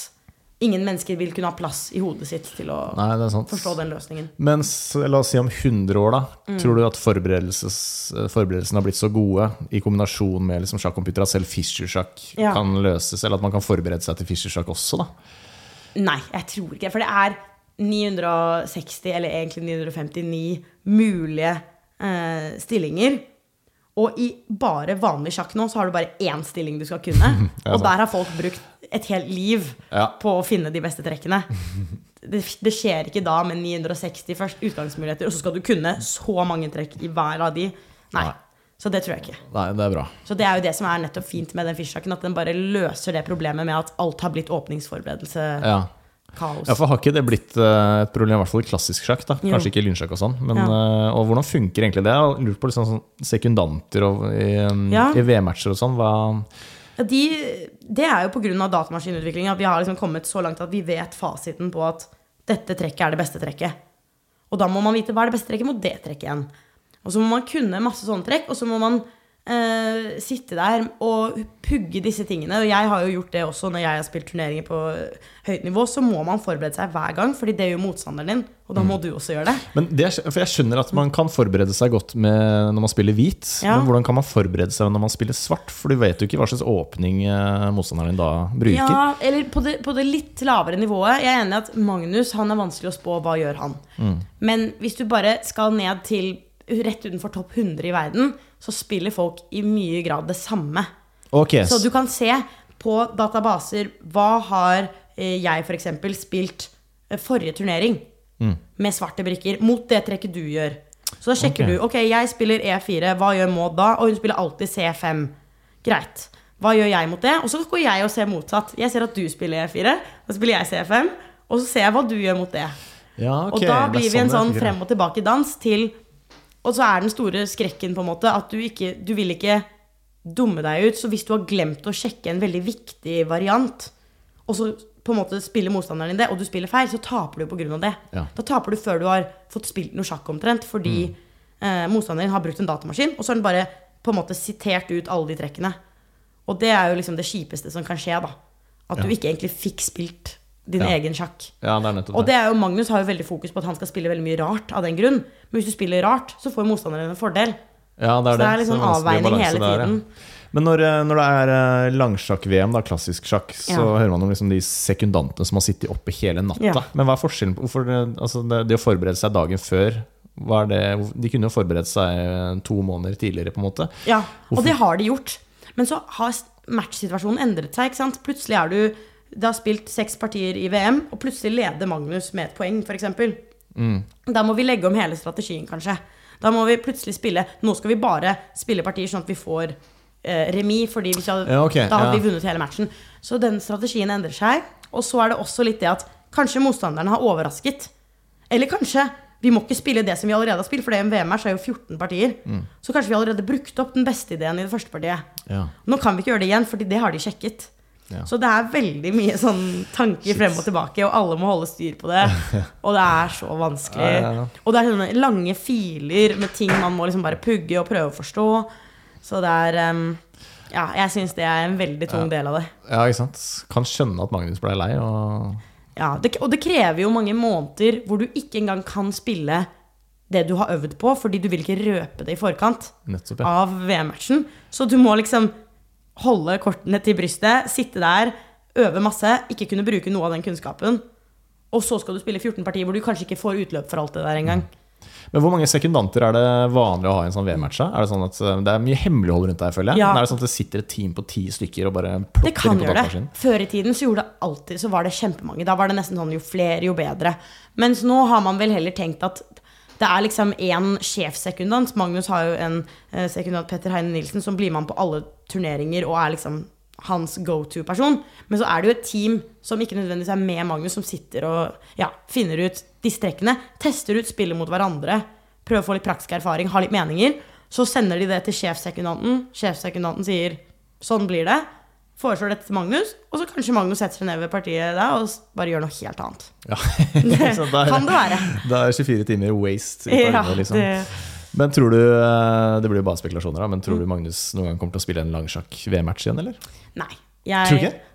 ingen mennesker vil kunne ha plass i hodet sitt til å Nei, forstå den løsningen. Mens, la oss si om 100 år, da. Mm. Tror du at forberedelses, forberedelsene har blitt så gode i kombinasjon med liksom sjakkomputer at selv Fischer-sjakk Ja. kan løses? Eller at man kan forberede seg til Fischer-sjakk også, da? Nei, jeg tror ikke. For det er 960, eller egentlig 959, mulige eh, stillinger. Og i bare vanlig sjakk nå, så har du bare én stilling du skal kunne. Og der har folk brukt et helt liv Ja. på å finne de beste trekkene. Det, det skjer ikke da med 960 først utgangsmuligheter, og så skal du kunne så mange trekk i hver av de. Nei. Nei. Så det tror jeg ikke. Nei, det er bra. Så det er jo det som er nettopp fint med den fishsjakken, at den bare løser det problemet med at alt har blitt åpningsforberedelse. Ja. Kaos. Ja, for Har ikke det blitt eh, et problem, i hvert fall i klassisk sjakk? da Jo. Kanskje ikke lynsjakk og sånn. Men, Ja. eh, og hvordan funker egentlig det? Jeg lurt på liksom sånn, sekundanter og, i, um, Ja. i VM-matcher og sånn. Hva Ja, de, det er jo pga. datamaskinutvikling at vi har liksom kommet så langt at vi vet fasiten på at dette trekket er det beste trekket. Og da må man vite hva er det beste trekket mot det trekket igjen. Og så må man kunne masse sånne trekk, og så må man eh, sitte der og pugge disse tingene. Og jeg har jo gjort det også når jeg har spilt turneringer på høyt nivå. Så må man forberede seg hver gang, fordi det gjør motstanderen din. Og da må du også gjøre det. Men det, for Jeg skjønner at man kan forberede seg godt med, når man spiller hvit. Ja. Men hvordan kan man forberede seg når man spiller svart? For du vet jo ikke hva slags åpning eh, motstanderen din da bruker. Ja, eller på det, på det litt lavere nivået. Jeg er enig i at Magnus han er vanskelig å spå hva gjør han. Men hvis du bare skal ned til rett utenfor topp 100 i verden, så spiller folk i mye grad det samme. Okay. Så du kan se på databaser hva har eh, jeg f.eks. spilt eh, forrige turnering. med svarte brikker mot det trekket du gjør. Så da sjekker okay. du Ok, jeg spiller E4, hva gjør Maud da? Og hun spiller alltid C5. Greit. Hva gjør jeg mot det? Og så går jeg og ser motsatt. Jeg ser at du spiller E4, da spiller jeg C5, og så ser jeg hva du gjør mot det. Ja, okay. Og da blir vi en sånn frem og tilbake-dans til Og så er den store skrekken på en måte at du ikke Du vil ikke dumme deg ut. Så hvis du har glemt å sjekke en veldig viktig variant, og så på en måte spiller motstanderen din det, og du spiller feil, så taper du av det. Ja. Da taper du før du har fått spilt noe sjakk omtrent, fordi Mm. eh, motstanderen din har brukt en datamaskin, og så har den bare på en måte sitert ut alle de trekkene. Og det er jo liksom det kjipeste som kan skje, da. At du ikke egentlig fikk spilt din Ja. egen sjakk. Ja, det er nettopp Og det. det er jo, Magnus har jo veldig fokus på at han skal spille veldig mye rart av den grunn. Men hvis du spiller rart, så får motstanderen en fordel. Ja, det er Så det er det. liksom vanskelig avveining hele hele der, ja. tiden. Men når, eh, når det er eh, langsjakk-VM, da, klassisk sjakk, så Ja. hører man om liksom de sekundantene som har sittet oppe hele natta. Ja. Men hva er forskjellen på hvorfor det, altså det, det å forberede seg dagen før det, De kunne jo forberedt seg eh, to måneder tidligere, på en måte. Ja, og det har de gjort. Men så har matchsituasjonen endret seg. Plutselig er du Det har spilt seks partier i VM, og plutselig leder Magnus med et poeng, f.eks. Mm. Da må vi legge om hele strategien, kanskje. Da må vi plutselig spille Nå skal vi bare spille partier sånn at vi får eh, remis, fordi hadde, Ja, okay, da hadde ja. vi vunnet hele matchen. Så den strategien endrer seg. Og så er det også litt det at kanskje motstanderne har overrasket. Eller kanskje vi må ikke spille det som vi allerede har spilt, for det VM-match er jo 14 partier. Mm. Så kanskje vi allerede brukte opp den beste ideen i det første partiet. Ja. Nå kan vi ikke gjøre det igjen, fordi det har de sjekket. Ja. Så det er veldig mye sånn tanker frem og tilbake, og alle må holde styr på det. Og det er så vanskelig. Ja, ja. Og det er sånne lange filer med ting man må liksom bare pugge og prøve å forstå. Så det er um, Ja, jeg syns det er en veldig tung del av det. ja, ikke sant. Kan skjønne at Magnus ble lei. Og Ja, det, og det krever jo mange måneder hvor du ikke engang kan spille det du har øvd på, fordi du vil ikke røpe det i forkant nettopp, av VM-matchen. Så du må liksom holde kortene til brystet, sitte der, øve masse, ikke kunne bruke noe av den kunnskapen. Og så skal du spille 14 partier hvor du kanskje ikke får utløp for alt det der engang. Men hvor mange sekundanter er det vanlig å ha i en sånn VM-match? Er Det sånn at eh, det er mye hemmelighold rundt deg, føler jeg. Ja. Men er det sånn at det sitter et team på ti stykker og bare Det plotter kan inn på gjøre det. Før i tiden så gjorde det alltid Så var det kjempemange. Da var det nesten sånn jo flere, jo bedre. Mens nå har man vel heller tenkt at det er liksom én sjefsekundant. Magnus har jo en eh, sekundant, Petter Heine Nilsen, som blir med på alle turneringer og er liksom hans go to-person. Men så er det jo et team som ikke nødvendigvis er med Magnus, som sitter og ja, finner ut disse trekkene. Tester ut spillet mot hverandre. Prøver å få litt praktisk erfaring, har litt meninger. Så sender de det til sjefsekundanten. Sjefsekundanten sier sånn blir det. Foreslår dette til Magnus, og så kanskje Magnus setter seg ned ved partiet da og bare gjør noe helt annet. Ja. Det Så da er- kan det være. Da er 24 timer waste. i av Ja, liksom. det, Men tror du eh, Det blir jo bare spekulasjoner, da, men tror du Magnus noen gang kommer til å spille en langsjakk-VM-match igjen, eller? nei. Jeg, Tror du ikke?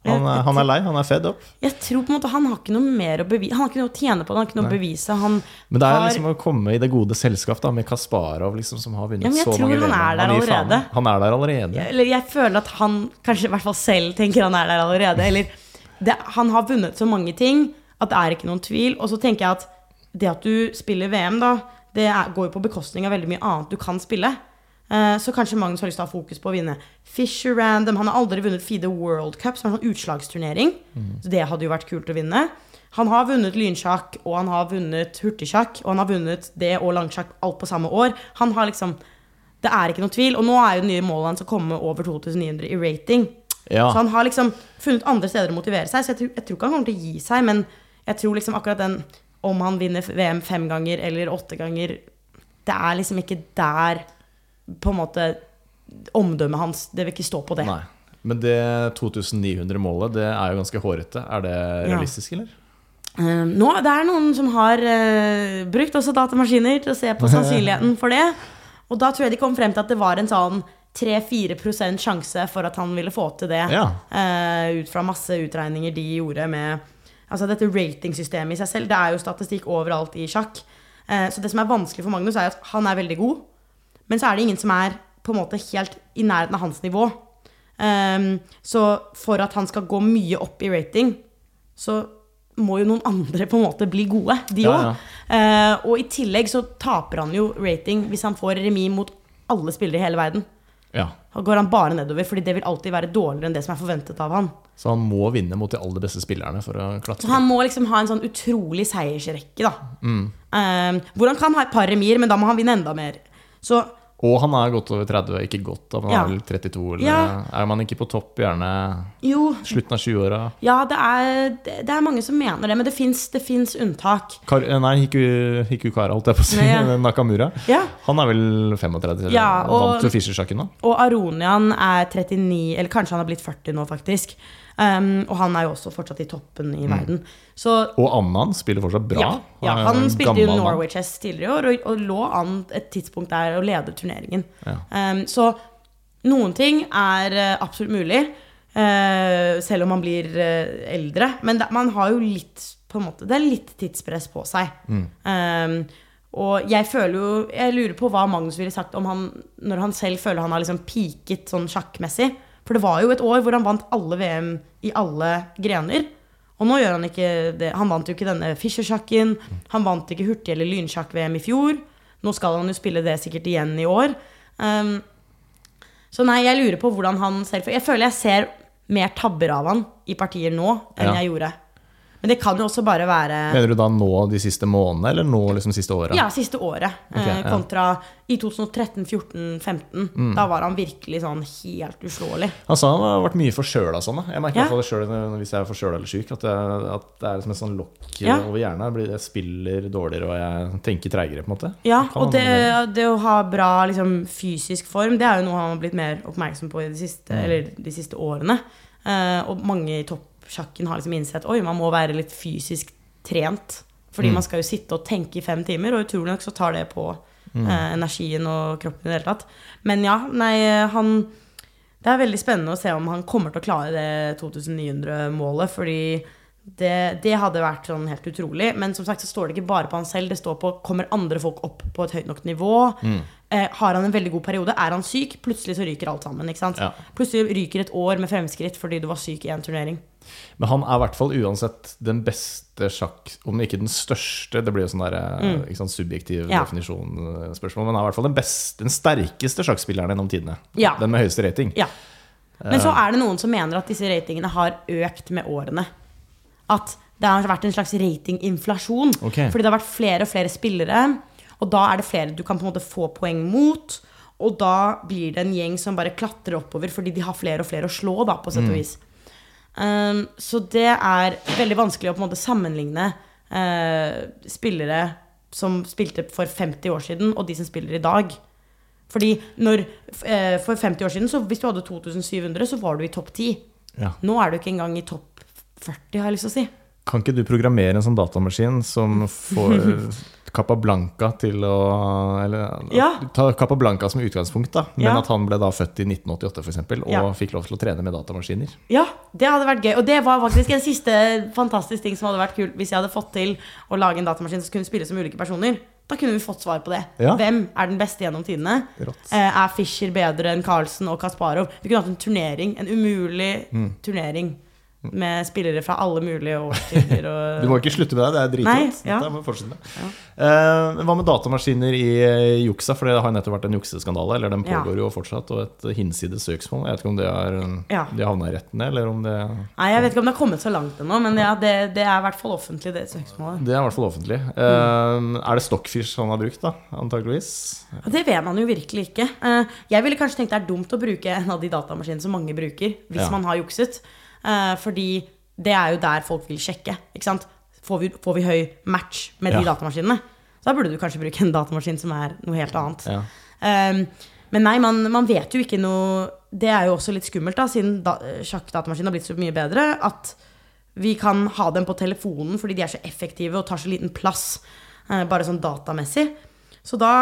Nei. Han, er- han er lei, han er fed up. Jeg tror på en måte han har ikke noe mer å bevise Han har ikke noe å tjene på det, han har ikke noe å bevise. Han Men det er har liksom å komme i det gode selskap da med Kasparov, liksom, som har vunnet Ja, så tror mange han er der han. Han er der allerede. Eller jeg føler at han kanskje i hvert fall selv tenker han er der allerede. Eller det, han har vunnet så mange ting at det er ikke noen tvil. Og så tenker jeg at det at du spiller VM, da, det er, går jo på bekostning av veldig mye annet du kan spille. Eh, Så kanskje Magnus har lyst til å ha fokus på å vinne Fisher Random. Han har aldri vunnet FIDE World Cup, som er en sånn utslagsturnering. Så det hadde jo vært kult å vinne. Han har vunnet lynsjakk, og han har vunnet hurtigsjakk, og han har vunnet det og langsjakk alt på samme år. Han har liksom Det er ikke noe tvil. Og nå er jo det nye målet hans å komme over 2900 i rating. Ja. Så han har liksom funnet andre steder å motivere seg. Så jeg tror, jeg tror ikke han kommer til å gi seg, men jeg tror liksom akkurat den om han vinner VM fem ganger eller åtte ganger Det er liksom ikke der på en måte omdømmet hans Det vil ikke stå på det. Nei. Men det 2900-målet, det er jo ganske hårete. Er det realistisk, eller? Uh, nå, det er noen som har uh, brukt også datamaskiner til å se på sannsynligheten for det. Og da tror jeg de kom frem til at det var en sånn 3-4% sjanse for at han ville få til det. Ja. Uh, ut fra masse utregninger de gjorde med Altså dette ratingsystemet i seg selv. Det er jo statistikk overalt i sjakk. Så det som er vanskelig for Magnus, er at han er veldig god. Men så er det ingen som er på en måte helt i nærheten av hans nivå. Um, så for at han skal gå mye opp i rating, så må jo noen andre på en måte bli gode, de Ja, ja. uh, og i tillegg så taper han jo rating hvis han får remis mot alle spillere i hele verden. Ja. Da går han bare nedover, fordi det vil alltid være dårligere enn det som er forventet av han. Så han må vinne mot de aller beste spillerne for å klatre? Så han må liksom ha en sånn utrolig seiersrekke, da. Eh, hvor han kan ha et par remier, men da må han vinne enda mer. Så Og han er godt over 30, ikke godt, men han Ja. er vel 32, eller Ja. er man ikke på topp gjerne jo, slutten av 20-åra? ja, det er, det er mange som mener det, men det fins unntak. Kar nei, Hiku, Kara, holdt jeg på å si. Nei, ja. Nakamura. Ja. Han er vel 35? eller? Ja, og- Vant jo Fischer-sjakken nå. Og Aronian er 39, eller kanskje han har blitt 40 nå, faktisk. Um, og han er jo også fortsatt i toppen i verden. Så Og Annan spiller fortsatt bra. ja, ja, han en spilte jo. Norway Chess tidligere i år, og, og lå an et tidspunkt der og ledet turneringen. Ja. Um, så noen ting er eh, absolutt mulig, uh, selv om man blir uh, eldre. Men det, man har jo litt på en måte, Det er litt tidspress på seg. Um, og jeg føler jo Jeg lurer på hva Magnus ville sagt om han når han selv føler han har liksom peaket sånn sjakkmessig. For det var jo et år hvor han vant alle VM i alle grener. Og nå gjør han ikke det. Han vant jo ikke denne Fischer-sjakken. Han vant ikke hurtig- eller lynsjakk-VM i fjor. Nå skal han jo spille det sikkert igjen i år. Um, så nei, jeg lurer på hvordan han selv jeg føler jeg ser mer tabber av han i partier nå enn Ja. jeg gjorde. Men det kan jo også bare være Mener du da nå de siste månedene, eller nå liksom siste året? Ja, siste året. Okay, eh, ja. kontra i 2013, 14, 15. Mm. Da var han virkelig sånn helt uslåelig. Han sa han har vært mye forkjøla sånn. da. Jeg merker Ja. det sjøl hvis jeg er forkjøla eller syk, at, jeg, at det er liksom et sånn lokk Ja. over hjernen. Jeg, spiller dårligere og jeg tenker treigere, på en måte. Ja, og det, det? å ha bra liksom, fysisk form, det er jo noe han har blitt mer oppmerksom på i de siste, Mm. eller de siste årene. Eh, og mange i toppsjakken har liksom innsett Oi, man må være litt fysisk trent. Fordi Mm. man skal jo sitte og tenke i fem timer, og utrolig nok så tar det på Mm. eh, energien og kroppen i det hele tatt. Men ja, nei, han Det er veldig spennende å se om han kommer til å klare det 2900-målet, fordi det, det hadde vært sånn helt utrolig. Men som sagt så står det ikke bare på han selv, det står på kommer andre folk opp på et høyt nok nivå. Eh, har han en veldig god periode? Er han syk? Plutselig så ryker alt sammen. Ja. Plutselig ryker et år med fremskritt fordi du var syk i en turnering. Men han er i hvert fall uansett den beste sjakk, om ikke den største Det blir jo sånn der, mm. ikke sant, subjektiv Mm. Ja. definisjon-spørsmål, men han er i hvert fall den, beste, den sterkeste sjakkspilleren gjennom tidene. Ja. Den med høyeste rating. Ja. Men så er det noen som mener at disse ratingene har økt med årene. At det har vært en slags ratinginflasjon. Okay. Fordi det har vært flere og flere spillere, og da er det flere du kan på en måte få poeng mot. Og da blir det en gjeng som bare klatrer oppover fordi de har flere og flere å slå, da, på sett og vis. Um, så det er veldig vanskelig å på en måte sammenligne uh, spillere som spilte for 50 år siden, og de som spiller i dag. Fordi når, uh, For 50 år siden, så hvis du hadde 2700, så var du i topp 10. Ja. Nå er du ikke engang i topp 40, har jeg lyst til å si. Kan ikke du programmere en sånn datamaskin som får Capablanca til å Eller Ja. ta Capablanca som utgangspunkt, da. Men Ja. at han ble da født i 1988 f.eks., og Ja. fikk lov til å trene med datamaskiner. Ja, det hadde vært gøy. Og det var faktisk en siste fantastisk ting som hadde vært kult hvis jeg hadde fått til å lage en datamaskin som kunne spille som ulike personer. Da kunne vi fått svar på det. Ja. Hvem er den beste gjennom tidene? Eh, er Fischer bedre enn Carlsen og Kasparov? Vi kunne hatt en turnering, en umulig Mm. turnering med spillere fra alle mulige årstider. Og... Du må ikke slutte med det, det er Nei, dritrått. ja. Dette må fortsette med. Eh, hva med datamaskiner i eh, juksa? For det har nettopp vært en jukseskandale. Eller den Ja. pågår jo fortsatt, og et hinsides søksmål. Jeg vet ikke om det er Ja. de havna i retten, eller om det Nei, Jeg vet ikke om det har kommet så langt ennå, men ja, det, det er i hvert fall offentlig, det søksmålet. Det er i hvert fall offentlig. Eh, er det Stockfish han har brukt, da? Antakeligvis. Det vet man jo virkelig ikke. Uh, Jeg ville kanskje tenkt det er dumt å bruke en av de datamaskinene som mange bruker, hvis Ja. man har jukset. Eh, Fordi det er jo der folk vil sjekke. Får vi, får vi høy match med de Ja. datamaskinene, så da burde du kanskje bruke en datamaskin som er noe helt annet. Ja. Um, men nei, man, man vet jo ikke noe Det er jo også litt skummelt, da, siden da, sjakkdatamaskinen har blitt så mye bedre, at vi kan ha dem på telefonen fordi de er så effektive og tar så liten plass, uh, bare sånn datamessig. Så da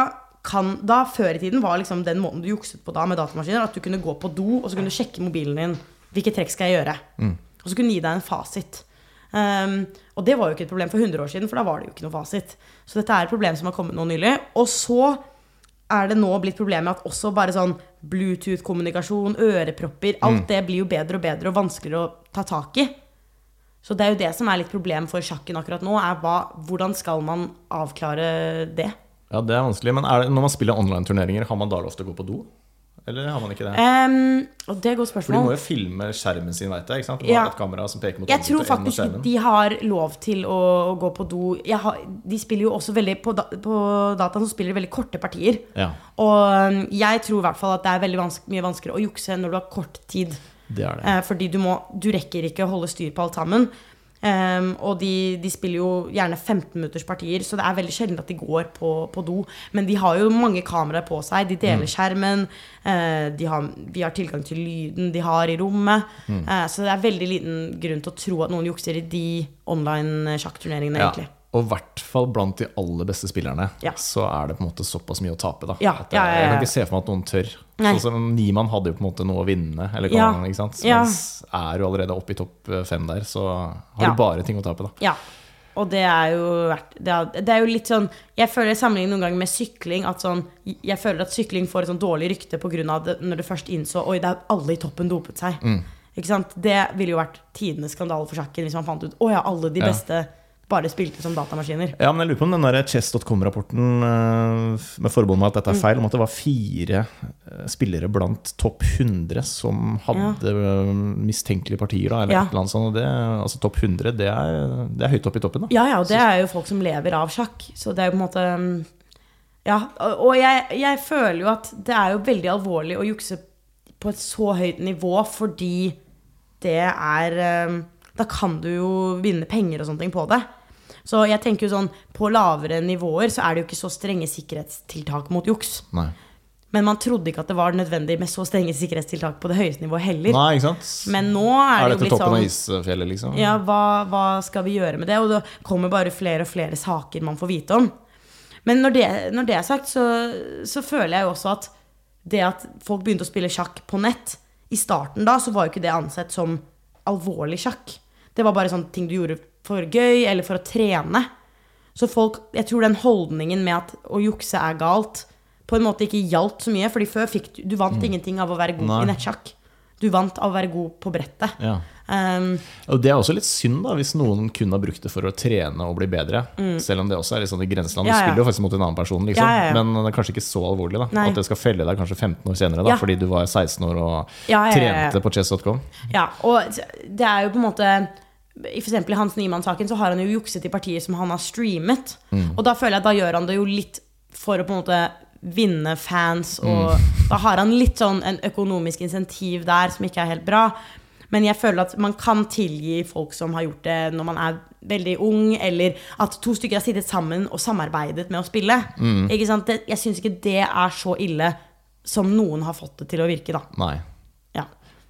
kan Da før i tiden var liksom den måten du jukset på da med datamaskiner, at du kunne gå på do, og så kunne du sjekke mobilen din. Hvilke trekk skal jeg gjøre? Og så kunne de gi deg en fasit. Um, og det var jo ikke et problem for 100 år siden, for da var det jo ikke noe fasit. Så dette er et problem som har kommet nå nylig. Og så er det nå blitt problemet at også bare sånn Bluetooth-kommunikasjon, ørepropper, alt det blir jo bedre og bedre og vanskeligere å ta tak i. Så det er jo det som er litt problem for sjakken akkurat nå, er hva, hvordan skal man avklare det? ja, det er vanskelig. Men er det, når man spiller online-turneringer, har man da lov til å gå på do? Eller har man ikke det? Um, det er et godt spørsmål. For de må jo filme skjermen sin, veit jeg. ikke sant? De Ja. et kamera som peker mot Jeg tror faktisk de har lov til å, gå på do. Jeg har, de spiller jo også veldig På, da, på dataen så spiller de veldig korte partier. Ja, Og jeg tror i hvert fall at det er veldig vanske, mye vanskeligere å jukse når du har kort tid. det er det. Eh, fordi du, må, du rekker ikke å holde styr på alt sammen. Em, og de, de spiller jo gjerne 15-minutterspartier, så det er veldig sjelden at de går på, på do. Men de har jo mange kameraer på seg. De deler skjermen. Uh, de har, vi har tilgang til lyden de har i rommet. Eh, så det er veldig liten grunn til å tro at noen jukser i de online sjakkturneringene, Ja. egentlig. Og i hvert fall blant de aller beste spillerne, Ja. så er det på en måte såpass mye å tape. da Ja, det, ja, ja, ja. Jeg kan ikke se for meg at noen tør. Nei. Sånn som Niemann hadde jo på en måte noe å vinne, eller Ja. kan, ikke sant? Ja. mens er du allerede oppe i topp eh, fem der, så har Ja. du bare ting å tape. da Ja. Og det er jo verdt det er, det er jo litt sånn Jeg føler jeg sammenligner noen ganger med sykling. At sånn, jeg føler at sykling får et sånn dårlig rykte pga. når du først innså Oi, det er alle i toppen dopet seg. Ikke sant? Det ville jo vært tidenes skandale for sjakken hvis man fant ut Å ja, alle de Ja. Bare spilte som datamaskiner. Ja, men jeg lurer på om den chess.com-rapporten eh, med forbehold om at dette er feil, om at det var fire eh, spillere blant topp 100 som hadde ja. mistenkelige partier, da, eller Ja. et eller annet sånt. Det, altså topp 100, det er, det er høyt oppe i toppen, da. Ja, ja, og det er jo folk som lever av sjakk. Så det er jo på en måte um, Ja, og jeg, jeg føler jo at det er jo veldig alvorlig å jukse på et så høyt nivå fordi det er Da kan du jo vinne penger og sånne ting på det. Så jeg tenker jo sånn på lavere nivåer så er det jo ikke så strenge sikkerhetstiltak mot juks. Nei. Men man trodde ikke at det var nødvendig med så strenge sikkerhetstiltak på det høyeste nivået heller. Nei, ikke sant? Men nå er, er det jo blitt toppen sånn av isfjellet, liksom? ja, hva, hva skal vi gjøre med det? Og det kommer bare flere og flere saker man får vite om. Men når det, når det er sagt, så, så føler jeg jo også at det at folk begynte å spille sjakk på nett I starten da så var jo ikke det ansett som alvorlig sjakk. Det var bare sånne ting du gjorde for gøy eller for å trene. Så folk, jeg tror den holdningen med at å jukse er galt, på en måte ikke gjaldt så mye. Fordi før fikk du Du vant ingenting av å være god Mm. Nei. i nettsjakk. Du vant av å være god på brettet. Ja. Um, Og det er også litt synd, da, hvis noen kun har brukt det for å trene og bli bedre. Selv om det også er litt sånn i grenseland. Du Mm. Ja, ja. spiller jo faktisk mot en annen person, liksom. Men det er kanskje ikke så alvorlig. da Nei. At det skal felle deg kanskje 15 år senere, da fordi du var 16 år og trente på chess.com. Ja, og det er jo på en måte eksempel i Hans Niemann-saken så har han jo jukset i partier som han har streamet. Og da føler jeg at da gjør han det jo litt for å på en måte vinne fans, og da har han litt sånn en økonomisk insentiv der som ikke er helt bra. Men jeg føler at man kan tilgi folk som har gjort det når man er veldig ung, eller at to stykker har sittet sammen og samarbeidet med å spille. Ikke sant? Jeg syns ikke det er så ille som noen har fått det til å virke, da. Nei.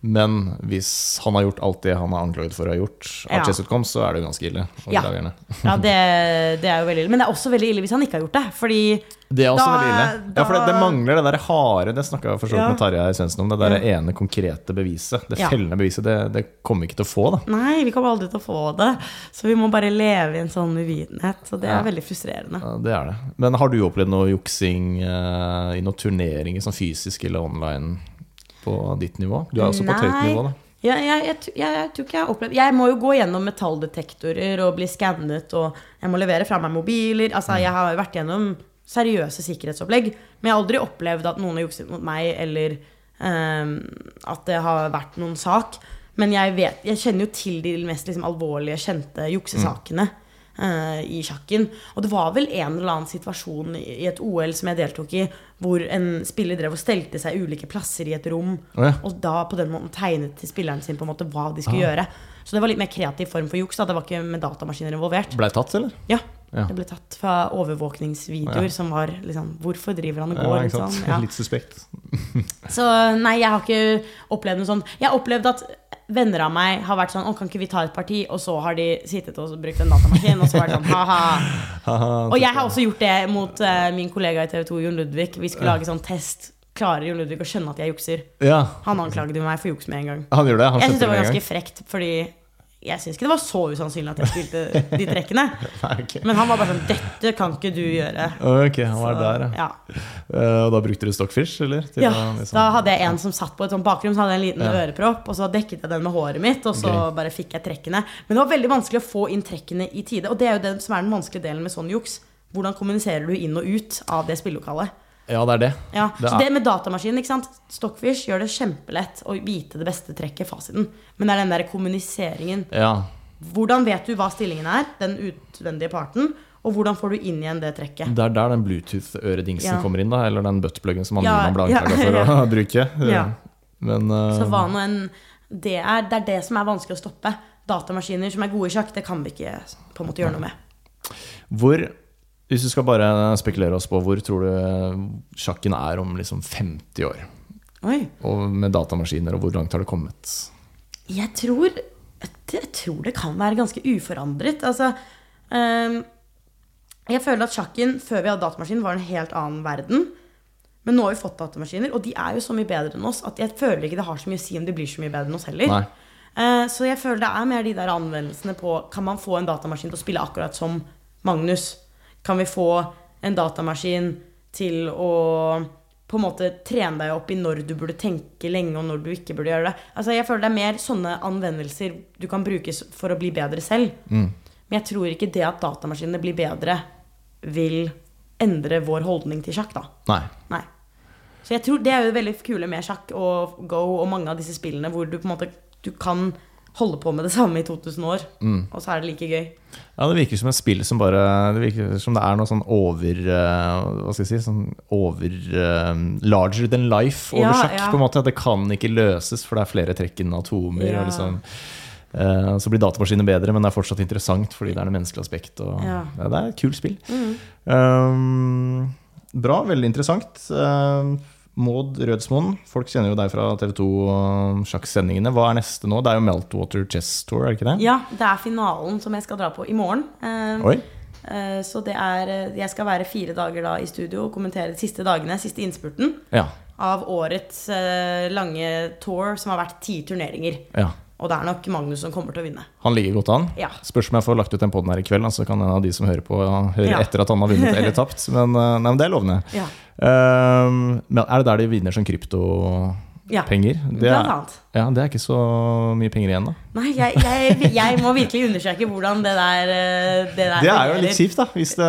Men hvis han har gjort alt det han er anklaget for å ha gjort, av Ja. så er det jo ganske ille. Ja. Ja, det, det er jo veldig ille. Men det er også veldig ille hvis han ikke har gjort det. Fordi Det er også Da- veldig ille. Ja, for det, det mangler det der harde Det snakka jeg for så vidt Ja. med Tarjei Svendsen om. Det der ene konkrete beviset. Det fellende beviset. Det, det kommer vi ikke til å få, da. Nei, vi kommer aldri til å få det. Så vi må bare leve i en sånn uvitenhet. Så det er veldig frustrerende. Ja, det er det. Men har du opplevd noe juksing uh, i noen turneringer, sånn fysisk eller online, på ditt nivå? Du er også på et høyt Nei. nivå, da. Ja, jeg, jeg, jeg, jeg tror ikke jeg har opplevd Jeg må jo gå gjennom metalldetektorer og bli skannet, og jeg må levere fra meg mobiler. Altså, jeg har vært gjennom seriøse sikkerhetsopplegg, men jeg har aldri opplevd at noen har jukset mot meg, eller um, at det har vært noen sak. Men jeg, vet, jeg kjenner jo til de mest liksom, alvorlige, kjente juksesakene. eh, I sjakken. Og det var vel en eller annen situasjon i et OL som jeg deltok i, hvor en spiller drev og stelte seg ulike plasser i et rom. Oh, ja. Og da på den måten tegnet til spilleren sin på en måte hva de skulle gjøre. Så det var litt mer kreativ form for juks. Det var ikke med datamaskiner involvert. Blei tatt, eller? Ja, Ja. Det ble tatt fra overvåkningsvideoer som var liksom Hvorfor driver han og går? Ja, liksom? Ja. Litt suspekt. Så nei, jeg har ikke opplevd noe sånt. Jeg har opplevd at venner av meg har vært sånn Å, kan ikke vi ta et parti? Og så har de sittet og brukt en datamaskin, og så vært sånn ha-ha. Haha, Og jeg har også gjort det mot uh, min kollega i TV 2, Jon Ludvig. Vi skulle lage sånn test. Klarer Jon Ludvig å skjønne at jeg jukser? Ja, Han anklaget jo meg for juks med en gang. han gjør det. Han Jeg syns det var ganske frekt, fordi jeg syns ikke det var så usannsynlig at jeg spilte de trekkene. Nei, ok. Men han var bare sånn 'Dette kan ikke du gjøre'. Ok, han var Så, der, ja. ja. Uh, Og da brukte du Stockfish, eller? Ja. å liksom- Da hadde jeg en som satt på et sånt bakrom, så hadde jeg en liten Ja. ørepropp, og så dekket jeg den med håret mitt, og så okay. bare fikk jeg trekkene. Men det var veldig vanskelig å få inn trekkene i tide, og det er jo det som er den vanskelige delen med sånn juks. Hvordan kommuniserer du inn og ut av det spillelokalet? Ja, det er det. Ja, Det så er- det med datamaskinen, ikke sant Stockfish gjør det kjempelett å vite det beste trekket, fasiten. Men det er den der kommuniseringen. Ja. Hvordan vet du hva stillingen er, den utvendige parten, og hvordan får du inn igjen det trekket? Det er der den Bluetooth-øredingsen Ja. kommer inn, da. Eller den buttpluggen som Anina ble ja, anklaga for ja. å bruke. Ja. Men uh... Så hva nå enn det er, det er det som er vanskelig å stoppe. Datamaskiner som er gode i sjakk, det kan vi ikke på en måte gjøre noe med. hvor Hvis du skal bare spekulere oss på, hvor tror du sjakken er om liksom 50 år? Oi. Og med datamaskiner, og hvor langt har det kommet? Jeg tror, jeg tror det kan være ganske uforandret. Altså um, Jeg føler at sjakken før vi hadde datamaskin, var en helt annen verden. Men nå har vi fått datamaskiner, og de er jo så mye bedre enn oss at jeg føler ikke det har så mye å si om de blir så mye bedre enn oss heller. Eh, så jeg føler det er mer de der anvendelsene på Kan man få en datamaskin til å spille akkurat som Magnus? Kan vi få en datamaskin til å på en måte trene deg opp i når du burde tenke lenge, og når du ikke burde gjøre det? Altså Jeg føler det er mer sånne anvendelser du kan bruke for å bli bedre selv. Men jeg tror ikke det at datamaskinene blir bedre, vil endre vår holdning til sjakk, da. Nei. Nei. Så jeg tror det er jo veldig kule med sjakk og go og mange av disse spillene hvor du på en måte du kan holde på med det samme i 2000 år, og så er det like gøy. Ja, det virker som et spill som bare Det virker som det er noe sånn over eh, Hva skal jeg si Sånn over eh, Larger than life over Ja, sjakk, ja. på en måte. At det kan ikke løses, for det er flere trekk enn atomer. Ja. Og liksom, Uh, så blir datamaskiner bedre, men det er fortsatt interessant fordi det er det menneskelige aspekt. Og, Ja. ja, det er et kult spill. Um, bra, veldig interessant. Um, Maud Rødsmoen, folk kjenner jo deg fra TV 2-sjakksendingene. Hva er neste nå? Det er jo Meltwater Chess Tour, er det ikke det? Ja, det er finalen som jeg skal dra på i morgen. Eh, Oi. eh, så det er eh, Jeg skal være fire dager da i studio og kommentere de siste dagene, siste innspurten, Ja. av årets lange tour, som har vært ti turneringer. ja. Og det er nok Magnus som kommer til å vinne. Han ligger godt an. Ja. Spørs om jeg får lagt ut den poden her i kveld, så så kan en av de som hører på, høre Ja. etter at han har vunnet eller tapt. Men, nei, men det er lovende. Ja. Um, men er det der de vinner sånn krypto? Ja, Det blant er, ja, det er ikke så mye penger igjen, da. Nei, jeg, jeg, jeg må virkelig undersøke hvordan det der eh, Det, der Det er jo litt kjipt, da. Hvis det,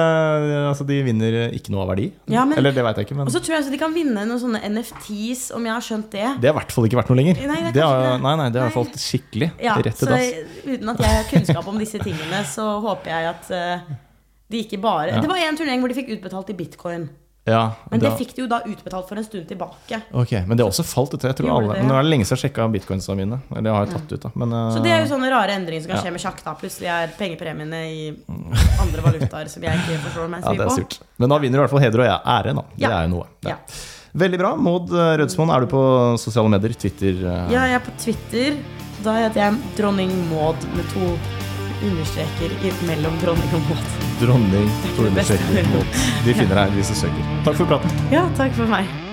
altså, de vinner ikke noe av verdi. Ja, men- Eller det veit jeg ikke, men Og så tror jeg altså, de kan vinne noen sånne NFTs, om jeg har skjønt det. det har i hvert fall ikke vært noe lenger. Nei, det det har, det. nei, nei, det har falt skikkelig Ja, rett til så dass. uten at jeg har kunnskap om disse tingene, så håper jeg at uh, de ikke bare Ja. Det var en turnering hvor de fikk utbetalt i bitcoin. Ja, Men det det fikk de jo da utbetalt for en stund tilbake. Ok, Men det har også falt ut. Jeg tror alle, det, men Nå er det lenge siden jeg sjekka bitcoinsene mine. Eller har jeg tatt ut, da. Men, Så det er jo sånne rare endringer som kan Ja. skje med sjakk. da Plutselig er pengepremiene i andre valutaer som jeg ikke forstår meg Ja, så det mye er på. Men da vinner du i hvert fall heder og ære, da. Det Ja. er jo noe. Ja. Veldig bra. Maud eh, Rødsmoen, er du på sosiale medier? Twitter? Uh... Ja, jeg er på Twitter. Da heter jeg dronning Maud med to understreker mellom dronning og Maud. Dronning og understreker. Torne De finner deg hvis du søker. Takk for praten. Ja, takk for meg.